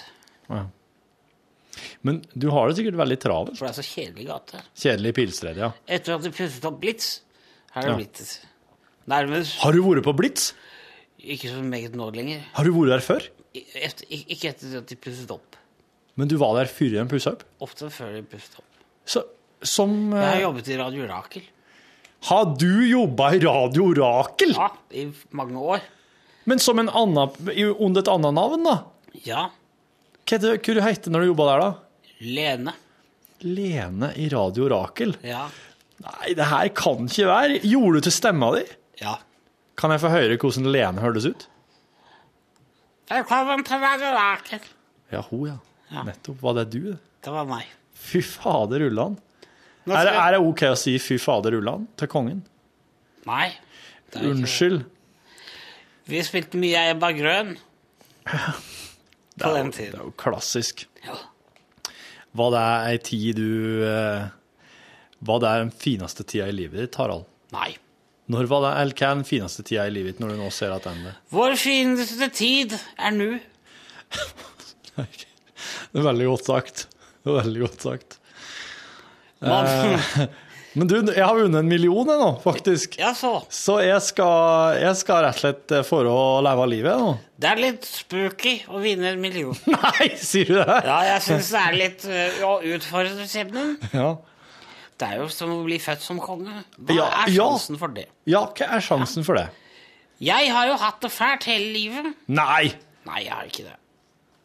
S4: Men du har det sikkert veldig travelt.
S2: For det er så kjedelig gate.
S4: Kjedelig pilstred, ja.
S2: Etter at du pusset opp Blitz, har det
S4: Ja.
S2: blitt nærmest
S4: Har du vært på Blitz?
S2: ikke så meget nå lenger.
S4: Har du vært der før?
S2: Efter, ikke etter at de pusset opp.
S4: Men du var der før de pussa opp?
S2: Ofte før de pusset opp.
S4: Så, som
S2: Jeg har
S4: eh,
S2: jobbet i Radio Rakel
S4: Har du jobba i Radio Rakel?
S2: ja, i mange år.
S4: Men som en annen, under et annet navn, da?
S2: Ja.
S4: Hva hva du heter når du jobba der, da?
S2: Lene.
S4: Lene i Radio Rakel.
S2: Ja.
S4: Nei, det her kan ikke være. Gjorde du til stemma di?
S2: Ja.
S4: Kan jeg få høre hvordan Lene hørtes ut?
S2: Velkommen til Radio Rakel.
S4: Ja, hun, ja.
S2: Ja.
S4: Nettopp. Var det du? det?
S2: Var meg.
S4: Fy fader ullan.
S2: Nå
S4: Er, det- er det OK å si fy fader Ulland' til kongen?
S2: Nei. det er ikke.
S4: Unnskyld.
S2: Vi spilte mye Ebba Grøn
S4: grønn
S2: på
S4: er,
S2: den
S4: tiden. det er jo klassisk.
S2: Ja.
S4: Var det ei tid du eh, Var det den fineste tida i livet ditt, Harald?
S2: Nei.
S4: Når var det, eller hva er den fineste tida i livet ditt når du nå ser at tilbake?
S2: Vår fineste tid er nå.
S4: Det er veldig godt sagt. Det er veldig godt sagt.
S2: Man,
S4: Men du, jeg har vunnet en million jeg nå, faktisk.
S2: ja, så.
S4: Så jeg skal, jeg skal rett og slett eh, for å leve livet nå.
S2: Det er litt spooky å vinne en million.
S4: Nei, sier du det?
S2: Ja, jeg syns det er litt uh, å utfordre skjebnen.
S4: Ja.
S2: Det er jo som å bli født som konge. Hva
S4: Ja,
S2: er
S4: ja.
S2: sjansen for det?
S4: ja, hva er sjansen for det?
S2: Jeg har jo hatt det fælt hele livet.
S4: Nei!
S2: Nei, jeg har ikke det.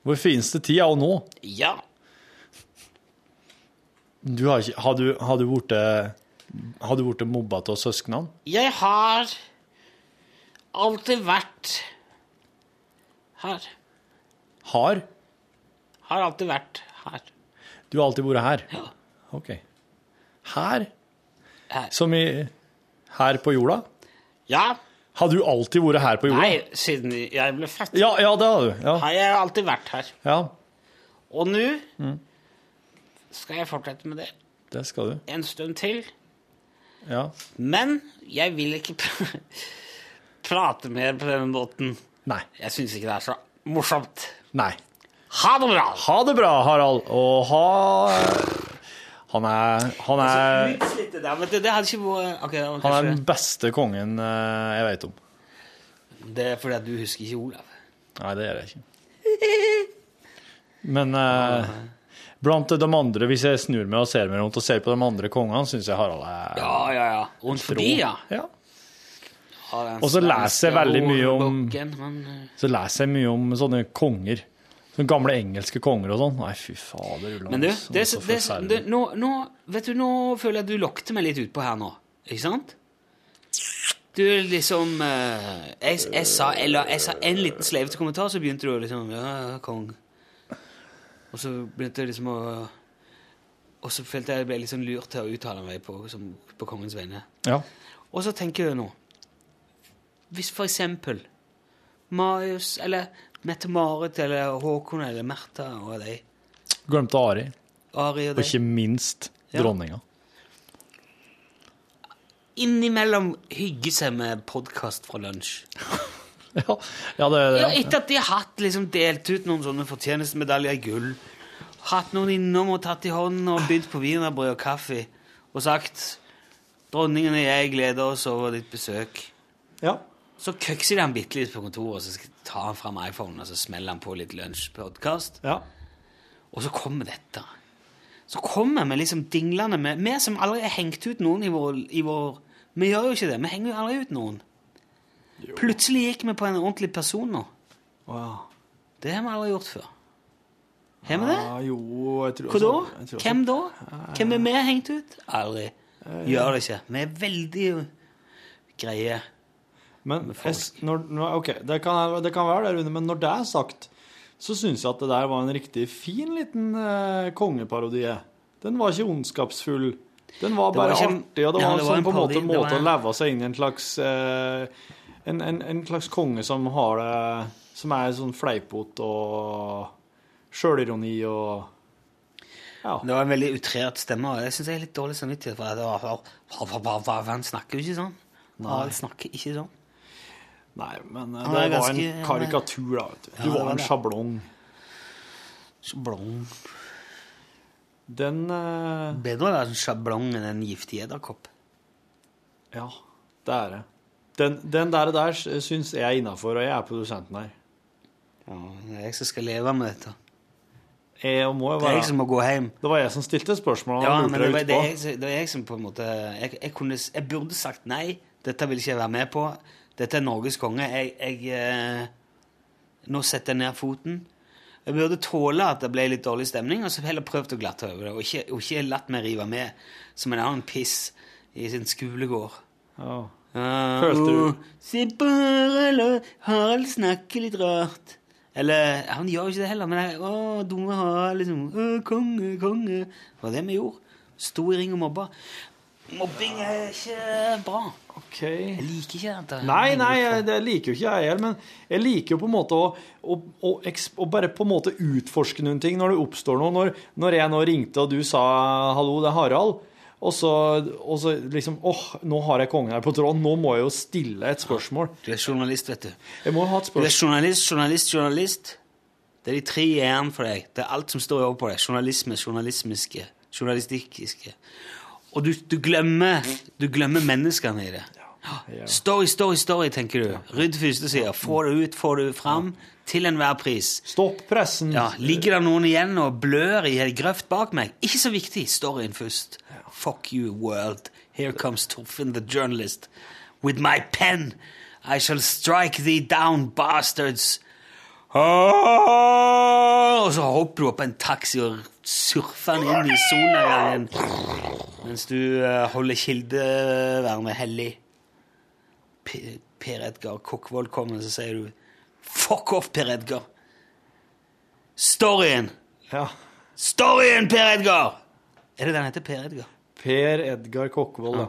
S4: Vår fineste tid er jo nå.
S2: Ja.
S4: Du har, ikke, har, du, har du blitt mobba av søsknene?
S2: Jeg har alltid vært her.
S4: Har?
S2: Har alltid vært her.
S4: Du har alltid vært her?
S2: Ja.
S4: Ok. Her?
S2: Her.
S4: Som i her på jorda?
S2: Ja,
S4: Har du alltid vært her på jorda?
S2: Nei, siden jeg ble født,
S4: Ja, ja, det har du. Ja.
S2: har jeg alltid vært her.
S4: ja,
S2: Og nå skal jeg fortsette med det
S4: det skal du.
S2: en stund til.
S4: Ja.
S2: Men jeg vil ikke pr- prate mer på denne måten.
S4: Nei.
S2: Jeg syns ikke det er så morsomt.
S4: Nei.
S2: Ha det bra!
S4: Ha det bra, Harald. Og ha Han er Han er,
S2: vært Ok,
S4: han er den beste kongen eh, jeg vet om.
S2: Det er fordi at du husker ikke Olav.
S4: Nei, det gjør jeg ikke. Men eh, blant de andre, hvis jeg snur meg og ser meg rundt og ser på de andre kongene, syns jeg Harald er
S2: Ja, ja, ja. Rundt forbi, ja.
S4: Ja. Og så leser jeg veldig mye om-
S2: eh,
S4: Så leser jeg mye om sånne konger. Sånne gamle engelske konger og sånn. Nei, fy fader.
S2: Men du,
S4: altså.
S2: det, det, det, nå, nå, vet du, nå føler jeg at du lokter meg litt utpå her nå. Ikke sant? Du liksom eh, jeg, jeg, sa, eller, jeg sa en liten sleivete kommentar, så begynte du å liksom Ja, kong. Og så begynte jeg liksom å Og så følte jeg jeg ble sånn lurt til å uttale meg på, som, på kongens vegne.
S4: Ja.
S2: Og så tenker jeg nå Hvis for eksempel Marius, eller Mette-Marit, eller Håkon, eller Märtha og de
S4: Glemte Ari.
S2: Ari og
S4: Og ikke minst
S2: Ja.
S4: dronninga.
S2: innimellom hygge seg med podkast fra lunsj.
S4: Ja, ja, det det.
S2: Ja,
S4: Ja.
S2: etter at de har hatt, liksom, delt ut noen sånne fortjenestemedaljer i gull, hatt noen innom og tatt i hånden og bydd på wienerbrød og kaffe, og sagt 'Dronningen og jeg gleder oss over ditt besøk'.
S4: Ja.
S2: Så køkser de han bitte litt på kontoret, og så skal- tar han fram iPhonen og så smeller han på litt lunsjpodkast.
S4: ja.
S2: Og så kommer dette. Så kommer vi liksom dinglende med Vi som aldri har hengt ut noen i vår, i vår Vi gjør jo ikke det. Vi henger jo aldri ut noen. Plutselig gikk vi på en ordentlig person nå.
S4: Wow.
S2: Det har vi aldri gjort før. Har vi det?
S4: Ja, jo, jeg tror
S2: Hva da?
S4: også- også-
S2: Hvem da? Hvem er vi hengt ut? Aldri. Gjør det ikke. Vi er veldig greie.
S4: Men
S2: med folk.
S4: når, når, ok, det kan, det kan være det, Rune, men når det er sagt, så syns jeg at det der var en riktig fin liten eh, kongeparodie. Den var ikke ondskapsfull. Den var
S2: bare var ikke-
S4: artig, og det
S2: Ja,
S4: var,
S2: det var
S4: sånn
S2: en
S4: på en måte, måte
S2: var-
S4: å leve seg inn i en slags eh, en, en, en slags konge som har det Som er sånn fleipete og sjølironi og Ja.
S2: Det var en veldig utrert stemme, og jeg syns jeg er litt dårlig samvittighet for det. det. Han snakker jo ikke sånn. Han snakker ikke sånn.
S4: Nei, men eh, det
S2: var
S4: var en karikatur, da. vet Du, du
S2: det
S4: var
S2: var
S4: en sjablong.
S2: Sjablong.
S4: Den uh...
S2: Bedre å være en sjablong enn en giftig edderkopp.
S4: Ja, det er det. Den, den der, der syns jeg er innafor, og jeg er produsenten her.
S2: Ja, det er jeg som skal leve med dette.
S4: Jeg må jo
S2: Det er jeg som må gå hjem.
S4: Det var jeg som stilte spørsmål.
S2: Ja, men det, var, det, jeg, som- det er jeg som på en måte jeg, jeg, kunne, jeg burde sagt nei. Dette vil ikke jeg være med på. Dette er Norges konge. Jeg, eh, Nå setter jeg ned foten. Jeg burde tåle at det ble litt dårlig stemning, og så heller prøvd å glatte over det. Og ikke, og ikke latt meg rive med som en annen piss i sin skolegård. Ja,
S4: Følte du-
S2: «Å, Se bare la Harald snakke litt rart. Eller Han gjør jo ikke det heller, men jeg, å, dumme Harald, liksom. Å, konge, konge. Det var det vi gjorde. Sto i ring og mobba. Mobbing er ikke bra.
S4: Ok.
S2: Jeg liker ikke dette.
S4: Nei, nei, jeg- det liker jo ikke jeg heller, men jeg liker jo på en måte å, å, å, å bare på en måte utforske noen ting når det oppstår noe. Når, når jeg nå ringte og du sa 'hallo, det er Harald', og så, og så liksom 'åh, nå har jeg kongen her på tråden', nå må jeg jo stille et spørsmål.
S2: Du er journalist, vet du.
S4: Jeg må ha et spørsmål.
S2: Du er journalist, journalist, journalist. Det er de tre e-ene for deg. Det er alt som står over på deg. Journalisme, journalismiske, journalistikkiske. Og du, du, glemmer, du glemmer menneskene i det. Story, story, story, tenker du. Rydd første sida. Få det ut, få det fram. Til enhver pris.
S4: Stopp pressen.
S2: Ja, Ligger det noen igjen og blør i ei grøft bak meg? Ikke så viktig. Storyen først. Fuck you, world. Here comes Torfinn the journalist. With my pen I shall strike thee down, bastards. Og så hopper du opp en taxi og surfer den inn i solnedgangen mens du eh, holder kildevernet hellig. Per Edgar Kokkvold kommer, så sier du Fuck off, Per Edgar! Storyen!
S4: Ja.
S2: Storyen, Per Edgar! Er det den heter? Per Edgar?
S4: Per Edgar Kokkvold, ja.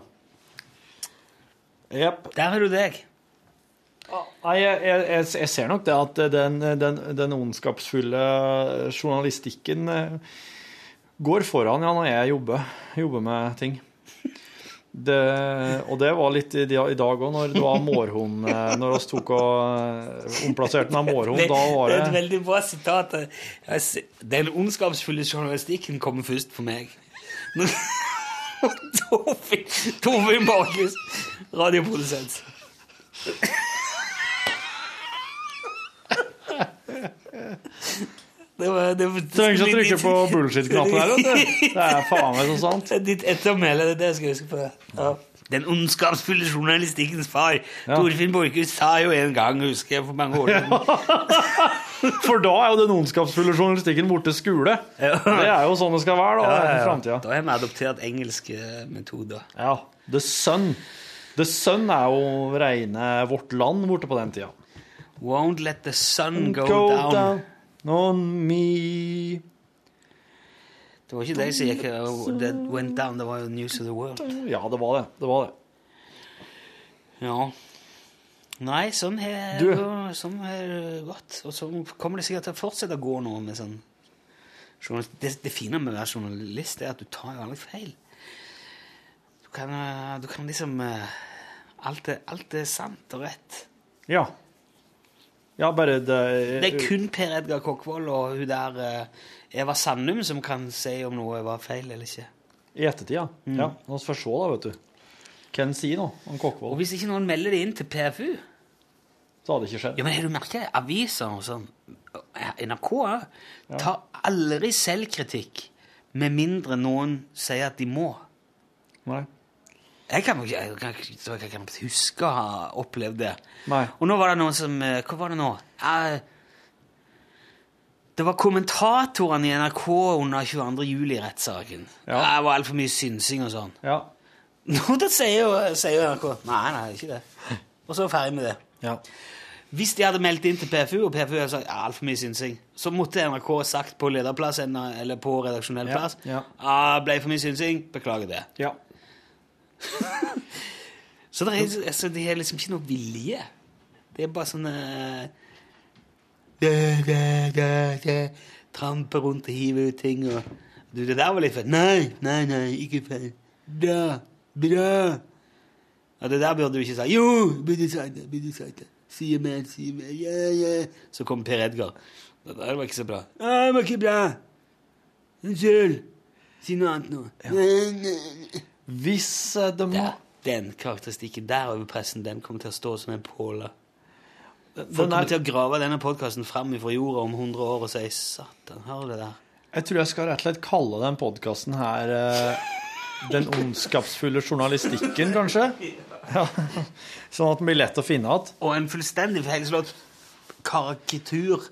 S4: Jepp.
S2: Der har du deg.
S4: Nei, jeg, jeg, jeg, jeg ser nok det at den, den, den ondskapsfulle journalistikken eh, går foran ja, når jeg jobber, jobber med ting. Det, og det var litt i, i dag òg, når det var mårhund eh, Når vi tok og eh, omplasserte en mårhund, da var
S2: Det Det er et veldig bra sitat. Den ondskapsfulle journalistikken kommer først for meg. Torfinn Markus Borchhus, radioprodusent. Det var, det var,
S4: Trenger ikke å trykke på bullshit-knappen her, vet du. Det er faen meg så sant.
S2: Er Ditt ettermæle, det skal jeg huske på. Ja. Den ondskapsfulle journalistikkens far.
S4: Ja.
S2: Torfinn Borchhus sa jo en gang, husker jeg, for mange år siden
S4: For da er jo den ondskapsfulle journalistikken borte skole. Det er jo sånn det skal være da,
S2: Ja,
S4: i
S2: ja, ja.
S4: framtida.
S2: Da har vi adoptert engelske metoder.
S4: Ja. The Sun. The Sun er jo reine Vårt Land borte på den tida.
S2: Won't let the sun go, down.
S4: On me.
S2: Det var ikke det som gikk That went down, det var jo News of the World.
S4: Ja, det var det. Det var det.
S2: Ja. Nei, sånn har det sånn gått. Og så kommer det sikkert til å fortsette å gå nå med sånn journalist. Det, det fine med å være journalist er at du tar jo aldri feil. Du kan, uh, du kan liksom alt, er, alt er sant og rett.
S4: Ja. Ja, bare det
S2: Det er kun Per Edgar Kokkvold og hun der eh, Eva Sandum som kan si om noe var feil eller ikke.
S4: I ettertid, ja. ja. La oss få se, da, vet du. Hvem sier noe om Kokkvold?
S2: Og hvis ikke noen melder det inn til PFU
S4: Så hadde det ikke skjedd.
S2: Ja, men Har du merket? Aviser og sånn, NRK ja, tar aldri selvkritikk med mindre noen sier at de må.
S4: Nei.
S2: Jeg kan ikke jeg kan, ikke- jeg kan huske å ha opplevd det.
S4: Nei.
S2: Og nå var det noen som eh, Hva var det nå? Eh, det var kommentatorene i NRK under 22. juli-rettssaken.
S4: Ja.
S2: Det var altfor mye synsing og sånn.
S4: Ja.
S2: Nå da sier jo, sier jo NRK Nei, nei, ikke det. Og så ferdig med det.
S4: ja.
S2: Hvis de hadde meldt inn til PFU, og PFU hadde sagt ja, altfor mye synsing, så måtte NRK sagt på lederplass eller på redaksjonell
S4: Ja, ja.
S2: ah, ble for mye synsing, beklager det.
S4: ja.
S2: Så det er, altså, det er, liksom ikke noe vilje. Det er bare sånn Trampe rundt og hive ut ting og Du, det der var litt feil. Nei, nei, nei, ikke feil. Bra. Bra. Og det der burde du ikke si. Jo, burde sagt det. burde sagt det. Si mer, si mer. Ja, ja. Så kom Per Edgar. Det der var ikke så bra. Nei, det var ikke bra. Unnskyld. Si noe annet nå. Nei.
S4: Hvis eh, de må
S2: den karakteristikken der over pressen, den kommer til å stå som en påle. Folk kommer
S4: er,
S2: til å grave denne podkasten fram fra jorda om 100 år og si 'Satan, hør det der'.
S4: Jeg tror jeg skal rett og slett kalle den podkasten her eh, Den ondskapsfulle journalistikken, kanskje? Ja. Sånn at den blir lett å finne igjen.
S2: Og en fullstendig feilslått karikatur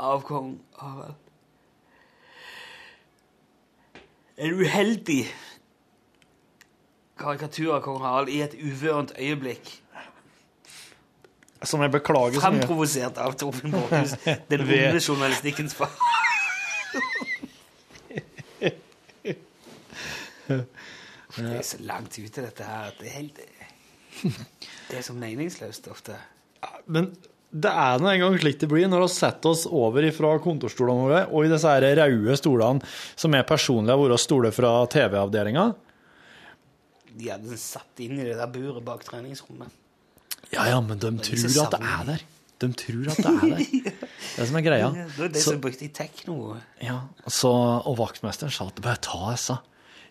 S2: av kong Harald. En uheldig karikatur av kong Harald i et uvørent øyeblikk.
S4: Som jeg beklager så mye.
S2: Fremprovosert av Torfinn Borchhus, den vonde journalistikkens far. Det er så langt ute, dette her, at det er helt Det er så meningsløst ofte.
S4: Men det er nå engang slik det blir når vi setter oss over fra kontorstolene våre og i disse røde stolene som jeg personlig har vært stoler fra TV-avdelinga.
S2: De hadde satt inn i det der buret bak treningsrommet.
S4: Ja, ja, men de tror at det er der. De tror at det er der. Det som er greia.
S2: Det var det som brukte i tekno.
S4: Ja, så, og vaktmesteren sa at bare ta disse.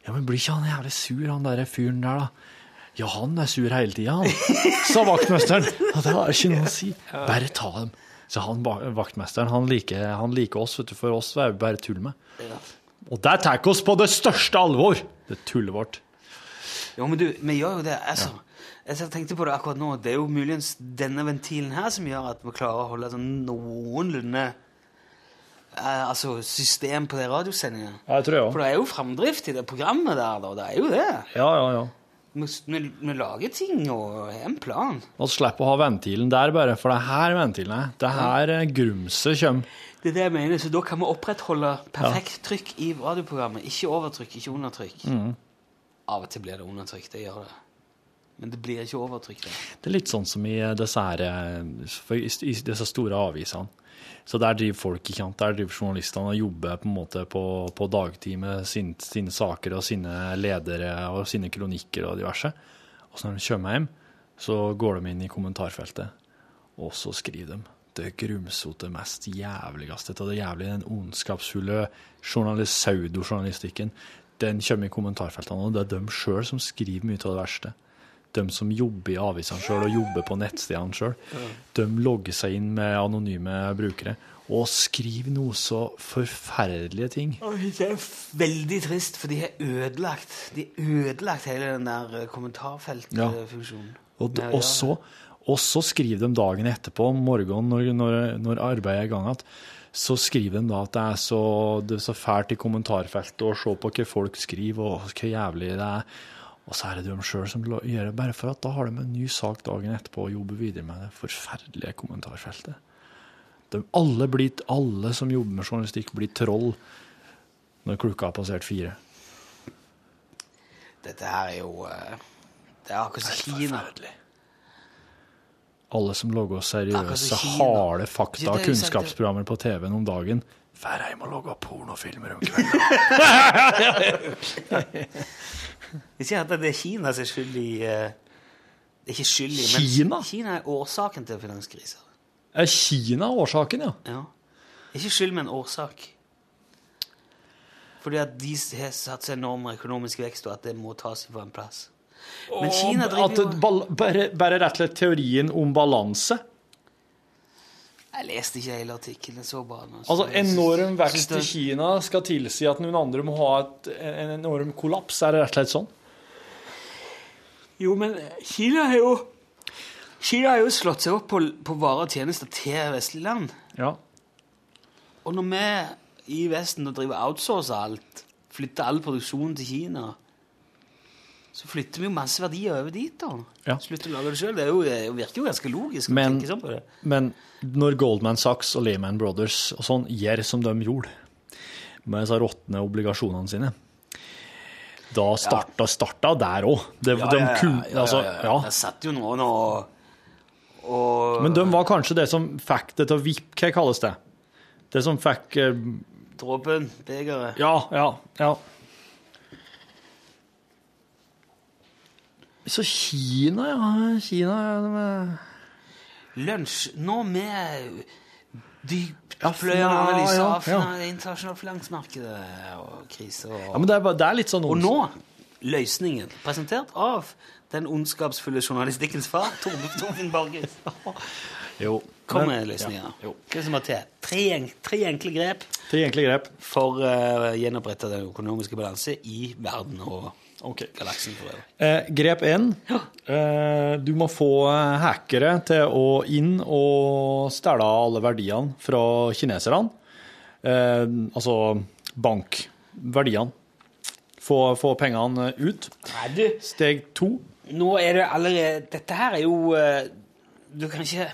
S4: Ja, men blir ikke han jævlig sur, han der fyren der, da? Ja, han er sur hele tida, han, sa vaktmesteren. Ja, det har ikke noe å si. Bare ta dem. Så han, vaktmesteren han liker, han liker oss, vet du, for oss er vi bare tull med. Og der tar oss på det største alvor, det tullet vårt.
S2: Jo, men du, vi gjør jo det. Altså, jeg tenkte på det akkurat nå. Det er jo muligens denne ventilen her som gjør at vi klarer å holde sånn noenlunde eh, altså system på de radiosendingene.
S4: Ja, jeg tror jeg
S2: For det er jo framdrift i det programmet der, da. Det er jo det.
S4: Ja, ja, ja.
S2: Vi, vi, vi lager ting og har en plan.
S4: Og slipper å ha ventilen der, bare, for det er her ventilen er. Det er her ja. grumset kommer.
S2: Det er det jeg mener, så Da kan vi opprettholde perfekt trykk i radioprogrammet. Ikke overtrykk, ikke undertrykk.
S4: Mm.
S2: Av og til blir det undertrykt. Det gjør det. Men det blir ikke overtrykt. da.
S4: Det er litt sånn som i eh, i, disse store avisene. Så der driver folk, ikke sant? Der driver journalistene og jobber på en måte på, på dagtid med sin, sine saker og sine ledere og sine kronikker og diverse. Og så når de kommer hjem, så går de inn i kommentarfeltet, og så skriver de det grumsete, mest jævligste av det jævlige, den ondskapsfulle journalist, pseudojournalistikken, den kommer i kommentarfeltene, og det er dem sjøl som skriver mye av det verste. De som jobber i avisene sjøl og jobber på nettstedene sjøl, de logger seg inn med anonyme brukere og skriver noe så forferdelige ting.
S2: Det er veldig trist, for de har ødelagt De har ødelagt hele den der eh, kommentarfeltfunksjonen. Ja,
S4: og,
S2: og,
S4: så, og så skriver de dagen etterpå, om morgenen, når, når, når arbeidet er i gang igjen, så skriver de da at det er så, det er så fælt i kommentarfeltet å se på hva folk skriver, og hvor jævlig det er. Og så er det de sjøl som gjør det, bare for at da har de en ny sak dagen etterpå og jobber videre med det forferdelige kommentarfeltet. De, alle, blir, alle som jobber med journalistikk, blir troll når klokka har passert fire.
S2: Dette her er jo eh, Det er akkurat som Kina.
S4: Alle som lager seriøse, harde fakta- og kunnskapsprogrammer på TV-en om dagen. drar hjem og lager pornofilmer om kvelden.
S2: Ikke at det er Kina som er skyld i eh, Det er ikke skyld i, men
S4: Kina?
S2: Kina er årsaken til finanskrisa.
S4: Er Kina årsaken, ja?
S2: Ja. Ikke skyld, men årsak. Fordi at de har satt seg enorm økonomisk vekst, og at det må tas fra en plass. Men Kina driver
S4: at
S2: jo
S4: bare, bare rett og slett teorien om balanse.
S2: Jeg leste ikke hele artikkelen. Så bare.
S4: Altså enorm vekst i Kina skal tilsi at noen andre må ha et, en enorm kollaps. Er det rett og slett sånn?
S2: Jo, men Kina har jo Kina har jo slått seg opp på, på varer og tjenester til vestlige land.
S4: Ja.
S2: Og når vi i Vesten driver outsourcer alt, flytter all produksjon til Kina, så flytter vi jo masse verdier over dit, da.
S4: Ja.
S2: Slutter å lage det sjøl. Det, jo- det virker jo ganske logisk å tenke sånn på det.
S4: Men når Goldman Sachs og Lehman Brothers og sånn gjør som de gjorde, med disse råtne obligasjonene sine, da starta, starta der òg. De, de kunne altså, ja.
S2: Jeg satt jo noen og, og
S4: Men de var kanskje det som fikk det til å vippe, hva kalles det? Det som fikk eh,
S2: Dråpen, begeret
S4: Ja, ja, ja. Så Kina, ja. Kina er-
S2: Lunsj nå med dypt
S4: Ja,
S2: ja,
S4: ja,
S2: av det internasjonale finansmarkedet og krise og
S4: ja, men det er, bare- det er litt sånn
S2: Og nå løsningen, presentert av den ondskapsfulle journalistikkens far, Torfinn Borges.
S4: Jo.
S2: Kom med løsninger.
S4: Ja, jo.
S2: Hva som må til? Tre, tre enkle grep
S4: Tre enkle grep.
S2: for å gjenopprette den økonomiske balanse i verden og
S4: Ok.
S2: galaksen for øvrig.
S4: Eh, grep én. Eh, du må få hackere til å inn og stjele alle verdiene fra kineserne. Eh, altså bankverdiene. Få, få pengene ut.
S2: Nei, du,
S4: Steg to.
S2: nå er det allerede Dette her er jo eh, Du kan ikke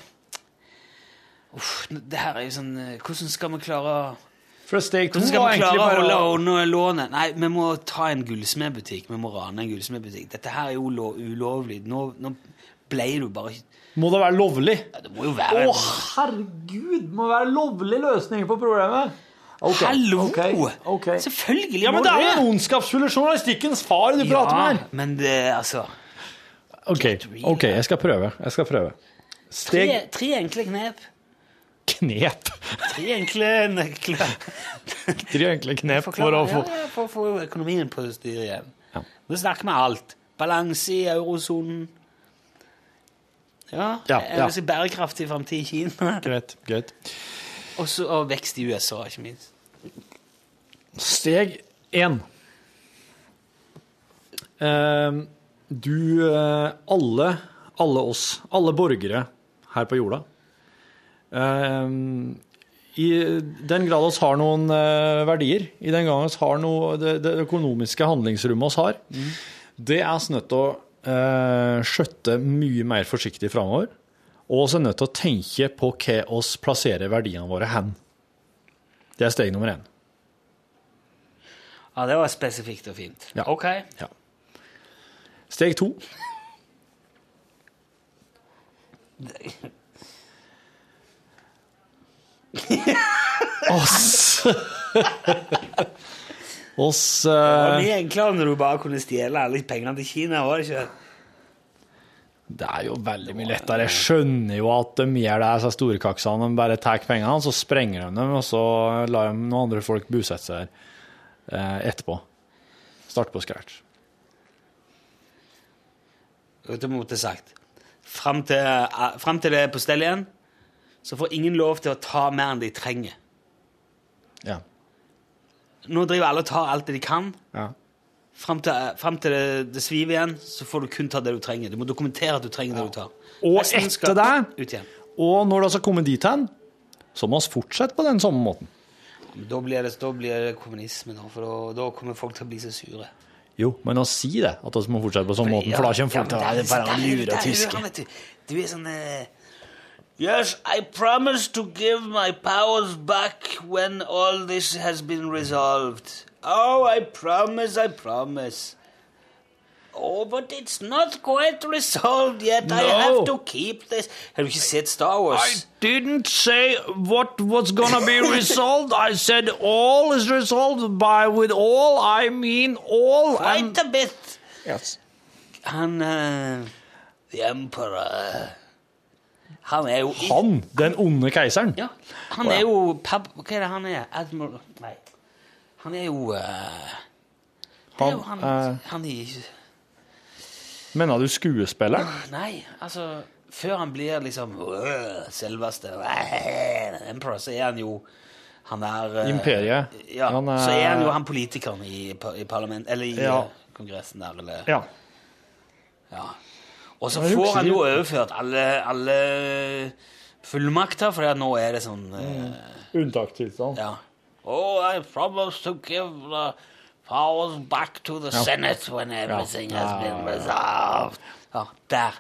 S2: Uff, det her er jo sånn eh, Hvordan skal vi klare å
S4: Steg to
S2: Hvordan skal vi klare å holde unna lånet? Nei, vi må ta en gullsmedbutikk. Vi må rane en gullsmedbutikk. Dette her er jo lo ulovlig. Nå, nå ble du bare
S4: Må det være lovlig?
S2: ja, Det må jo være
S4: herregud! Må være lovlig løsning på problemet. Okay.
S2: Hallo!
S4: Okay. Okay.
S2: Selvfølgelig
S4: Ja, men det er jo ondskapsfulle journalistikkens far du prater med her.
S2: men det altså
S4: Ok, ok, jeg skal prøve. Jeg skal prøve. Steg
S2: Tre, tre enkle knep.
S4: knep.
S2: Tre enkle nøkler.
S4: Tre enkle knep for å få
S2: ja, ja, for å få økonomien på styr igjen.
S4: Ja.
S2: Nå snakker vi alt. Balanse i eurosonen. Ja,
S4: Ja, ja.
S2: ganske bærekraftig framtid i Kina.
S4: Greit, greit.
S2: Også, og vekst i USA, ikke minst.
S4: Steg én. Uh, du uh, Alle, alle oss, alle borgere her på jorda eh, I den grad oss har noen eh, verdier, i den gang oss har noe, det, det økonomiske handlingsrommet oss har, det er vi nødt til å eh, skjøtte mye mer forsiktig framover. Og vi er nødt til å tenke på hva oss plasserer verdiene våre hen. Det er steg nummer én.
S2: Ja, det var spesifikt og fint.
S4: Ja.
S2: Ok.
S4: Steg to. Oss Oss
S2: Det var
S4: eh,
S2: mye enklere når du bare kunne stjele alle pengene til Kina, var det ikke?
S4: Det er jo veldig mye lettere. Jeg skjønner jo at de gjør det, disse storkaksene. De bare tar pengene, så sprenger de dem, og så lar de noen andre folk bosette seg der eh, etterpå. Starte på scratch.
S2: Du hva jeg måtte sagt? Fram til, eh, til det er på stell igjen, så får ingen lov til å ta mer enn de trenger.
S4: Ja.
S2: Nå driver alle og tar alt det de kan.
S4: ja.
S2: Fram til, frem til det, det sviver igjen, så får du kun ta det du trenger. Du må dokumentere at du trenger det du tar.
S4: Og
S2: Resten
S4: etter det, og når det altså kommer dit hen, så må vi fortsette på den samme måten.
S2: Men Da blir det, da blir det kommunisme, da, for da, da kommer folk til å bli så sure.
S4: Jo, men å si det, at vi må fortsette på samme måten, for da kommer folk til å være bare lure tyske.
S2: Du er sånn eh, Yes, I promise to give my powers back when all this has been resolved. Oh, I promise, I promise. Oh, but it's not quite resolved yet. I have to keep this. Have you said Star Wars?
S4: I didn't say what was gonna be resolved. I said all is resolved by with all I mean all.
S2: Wait a bit.
S4: yes.
S2: And eh, The Emperor Han er jo
S4: Han, den onde keiseren.
S2: Ja, han er jo pab... Hva er det han er? Admiral Nei. Han er jo uh, Det er jo han,
S4: Han,
S2: han i
S4: Mener du skuespiller?
S2: Nei, altså Før han blir liksom øh, selveste øh, Emperor, så er han jo Han er uh,
S4: Imperiet.
S2: Ja,
S4: Han er-
S2: så er han jo han politikeren i, i parlament... Eller i
S4: Ja.
S2: eh, kongressen der, eller
S4: Ja.
S2: Ja. Og så får han jo overført alle, alle fullmakter, for nå er det sånn eh,
S4: Unntakstilstand.
S2: Ja. Oh, I promise to give the powers back to the Senate when everything
S4: Ja.
S2: has been resolved. Ja, der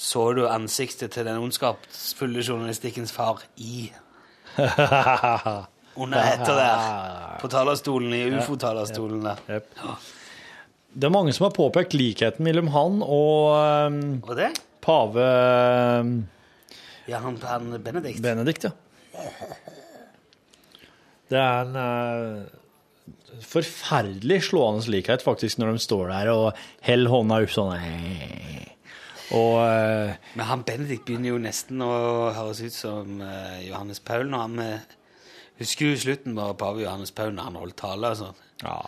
S2: så du ansiktet til den ondskapsfulle journalistikkens far i under hetta der. På talerstolen i ufo-talerstolen der.
S4: Jep. Det er mange som har påpekt likheten mellom han og um,
S2: Og det?
S4: pave um,
S2: Ja, han, han Benedikt.
S4: Benedikt, ja. Det er en uh, forferdelig slående likhet, faktisk, når de står der og holder hånda opp sånn Og uh,
S2: Men han Benedikt begynner jo nesten å høres ut som uh, Johannes Paul når han Husker du slutten på pave Johannes Paul når han holdt tale og sånn? Ja.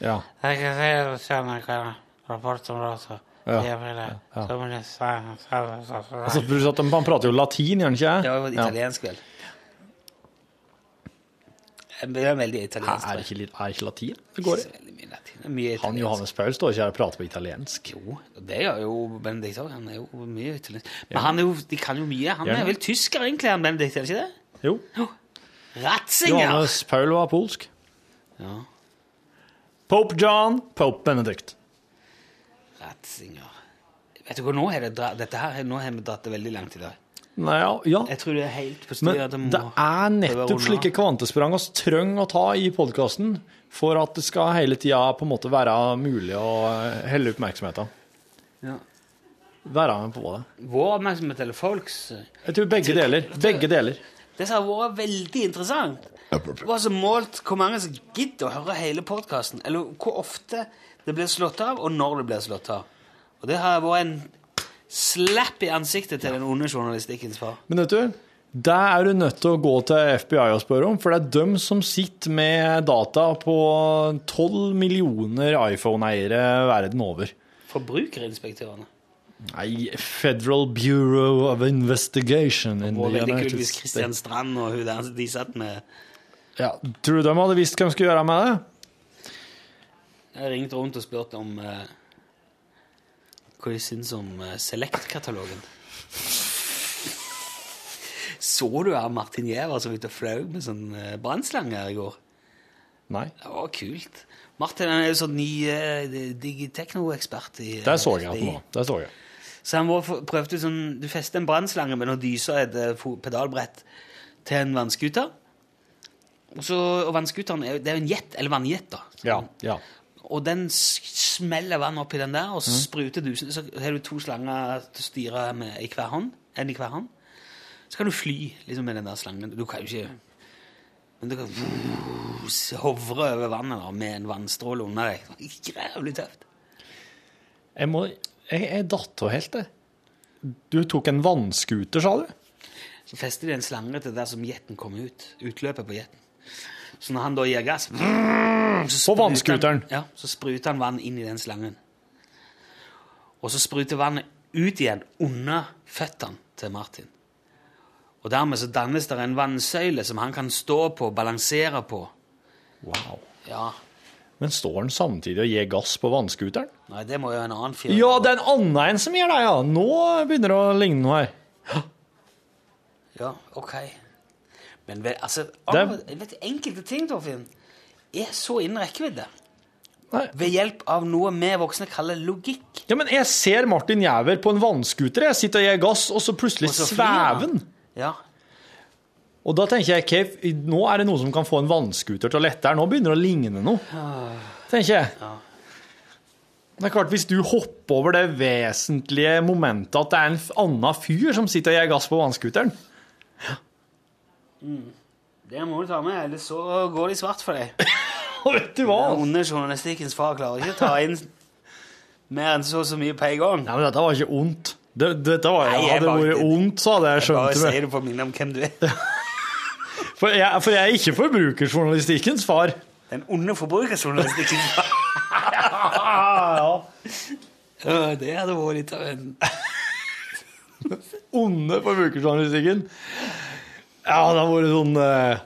S4: Ja. Altså, at han prater jo latin, gjør han ikke?
S2: Det var italiensk, vel. Det er veldig italiensk.
S4: Er det ikke, litt- er det ikke latin? Det går i.
S2: Veldig mye latin. Det mye
S4: Han. Johannes Paul står ikke her og prater på italiensk.
S2: Jo, det gjør jo Benedikt òg. Han er jo mye italiensk. Men han er jo, de kan jo mye. Han er vel tysker, egentlig, han Benedikt, er det ikke det?
S4: Jo.
S2: Ratzinger!
S4: Johannes Paul var polsk.
S2: Ja,
S4: Pope John, Pope Benedict.
S2: Ratzinger. Vet du hva, nå har det dette her, nå har vi dratt det veldig langt i dag.
S4: Nei, ja, ja.
S2: Jeg tror det er helt på
S4: Men
S2: styret at det
S4: det er nettopp slike kvantesprang vi trenger å ta i podkasten for at det skal hele tida på en måte være mulig å helle oppmerksomheten.
S2: Ja.
S4: Være med på det.
S2: Vår oppmerksomhet eller folks
S4: Jeg tror begge deler. Begge deler.
S2: Det som har vært veldig interessant, var så målt hvor mange som gidder å høre hele podkasten, eller hvor ofte det blir slått av, og når det blir slått av. Og det har vært en slapp i ansiktet til den onde journalistikkens far.
S4: Men vet du, det er du nødt til å gå til FBI og spørre om, for det er dem som sitter med data på 12 millioner iPhone-eiere verden over.
S2: Forbrukerinspektørene.
S4: Nei, Federal Bureau of Investigation in
S2: Det var
S4: the
S2: veldig
S4: United
S2: kult hvis
S4: States.
S2: Kristian Strand og hun der de satt med
S4: Ja, tror du de hadde visst hva de skulle gjøre med det?
S2: Jeg ringte rundt og spurte om eh, hva de syns om eh, Select-katalogen. Så du her Martin Giæver som ute og flaug med sånn eh, brannslange her i går?
S4: Nei.
S2: Det var kult. Martin er jo sånn ny eh, digitekno-ekspert. i, eh,
S4: Der så jeg at nå. var. Der så jeg.
S2: Så han var, prøvde sånn Du fester en brannslange med noen dyser og et eh, pedalbrett til en vannskuter. Og, så, og vannskuteren er, det er jo en jet, eller vannjet, da.
S4: Ja, ja.
S2: og den smeller vann oppi den der, og så spruter du Så har du to slanger til å styre med i hver hånd. En i hver hånd. Så kan du fly liksom, med den der slangen. Du kan jo ikke Men du kan hovre over vannet da, med en vannstråle under deg. Jævlig tøft.
S4: Jeg må Jeg, jeg datt helt, jeg. Du tok en vannskuter, sa du?
S2: Så fester de en slange til der som jetten kommer ut. Utløpet på jetten. Så når han da gir gass så
S4: På vannskuteren?
S2: Ja, så spruter han vann inn i den slangen. Og så spruter vannet ut igjen under føttene til Martin. Og dermed så dannes det en vannsøyle som han kan stå på og balansere på.
S4: Wow.
S2: Ja,
S4: Men står han samtidig og gir gass på vannskuteren?
S2: nei, det må jo en annen fyr
S4: Ja, det er en annen en som gjør det, ja. Nå begynner det å ligne noe her.
S2: Ja, ok. Men altså,
S4: Det-
S2: vet, enkelte ting, Torfinn, er så innen rekkevidde.
S4: Nei.
S2: Ved hjelp av noe vi voksne kaller logikk.
S4: Ja, men jeg ser Martin Jæver på en vannskuter. Jeg sitter og gir gass, og så plutselig
S2: Og så
S4: svever
S2: han. Ja,
S4: Og da tenker jeg, okay, nå er det noe som kan få en vannskuter til å lette her. Nå begynner det å ligne noe, tenker jeg. Det er klart, hvis du hopper over det vesentlige momentet at det er en annen fyr som sitter og gir gass på vannskuteren,
S2: det må du ta med, ellers så går det i svart for deg.
S4: og vet du hva?
S2: Den onde journalistikkens far klarer ikke å ta inn mer enn så og så mye på en gang.
S4: Nei, men dette var ikke ondt. Det, dette var,
S2: Nei,
S4: hadde det vært ondt, så hadde jeg
S2: Bare
S4: skjønt det.
S2: sier det for å minne om hvem du er.
S4: For jeg, for jeg er ikke forbrukerjournalistikkens far.
S2: Den onde forbrukerjournalistikkens far. Ja, det hadde vært litt av en
S4: onde forbrukerjournalistikken. Ja, det har vært sånn eh,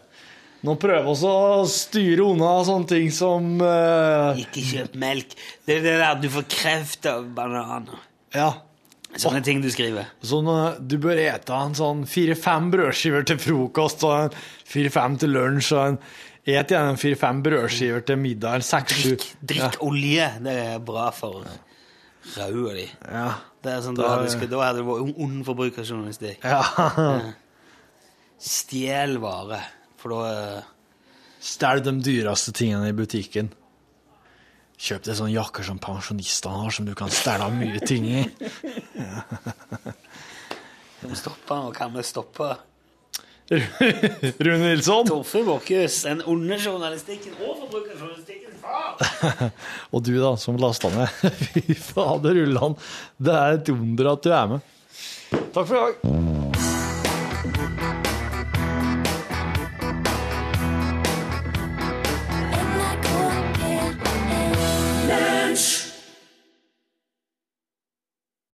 S4: Nå prøver vi å styre unna sånne ting som eh,
S2: Ikke kjøp melk. Det er det der du får kreft av bananer.
S4: Ja.
S2: Sånne ting du skriver.
S4: Sånn, eh, du bør ete en sånn fire-fem brødskiver til frokost og en fire-fem til lunsj og en Et gjerne fire-fem brødskiver til middag. eller Seks-sju.
S2: Drikk, drikk olje. Det er bra for Raua di.
S4: Ja.
S2: Det er sånn, da, hadde, du- da hadde det vært ond- forbrukerjournalistikk.
S4: ja.
S2: Stjel vare. For da eh,
S4: Stjel de dyreste tingene i butikken. Kjøp deg sånne jakker som pensjonistene har, som du kan stjele mye ting i.
S2: kan vi stoppe, nå? kan vi stoppe
S4: Rune Nilsson.
S2: Torfinn Borchhus, den onde journalistikken og forbrukerjournalistikken!
S4: Og du, da, som lasta ned. Fy fader, Ulland. Det er et under at du er med. Takk for i dag. French.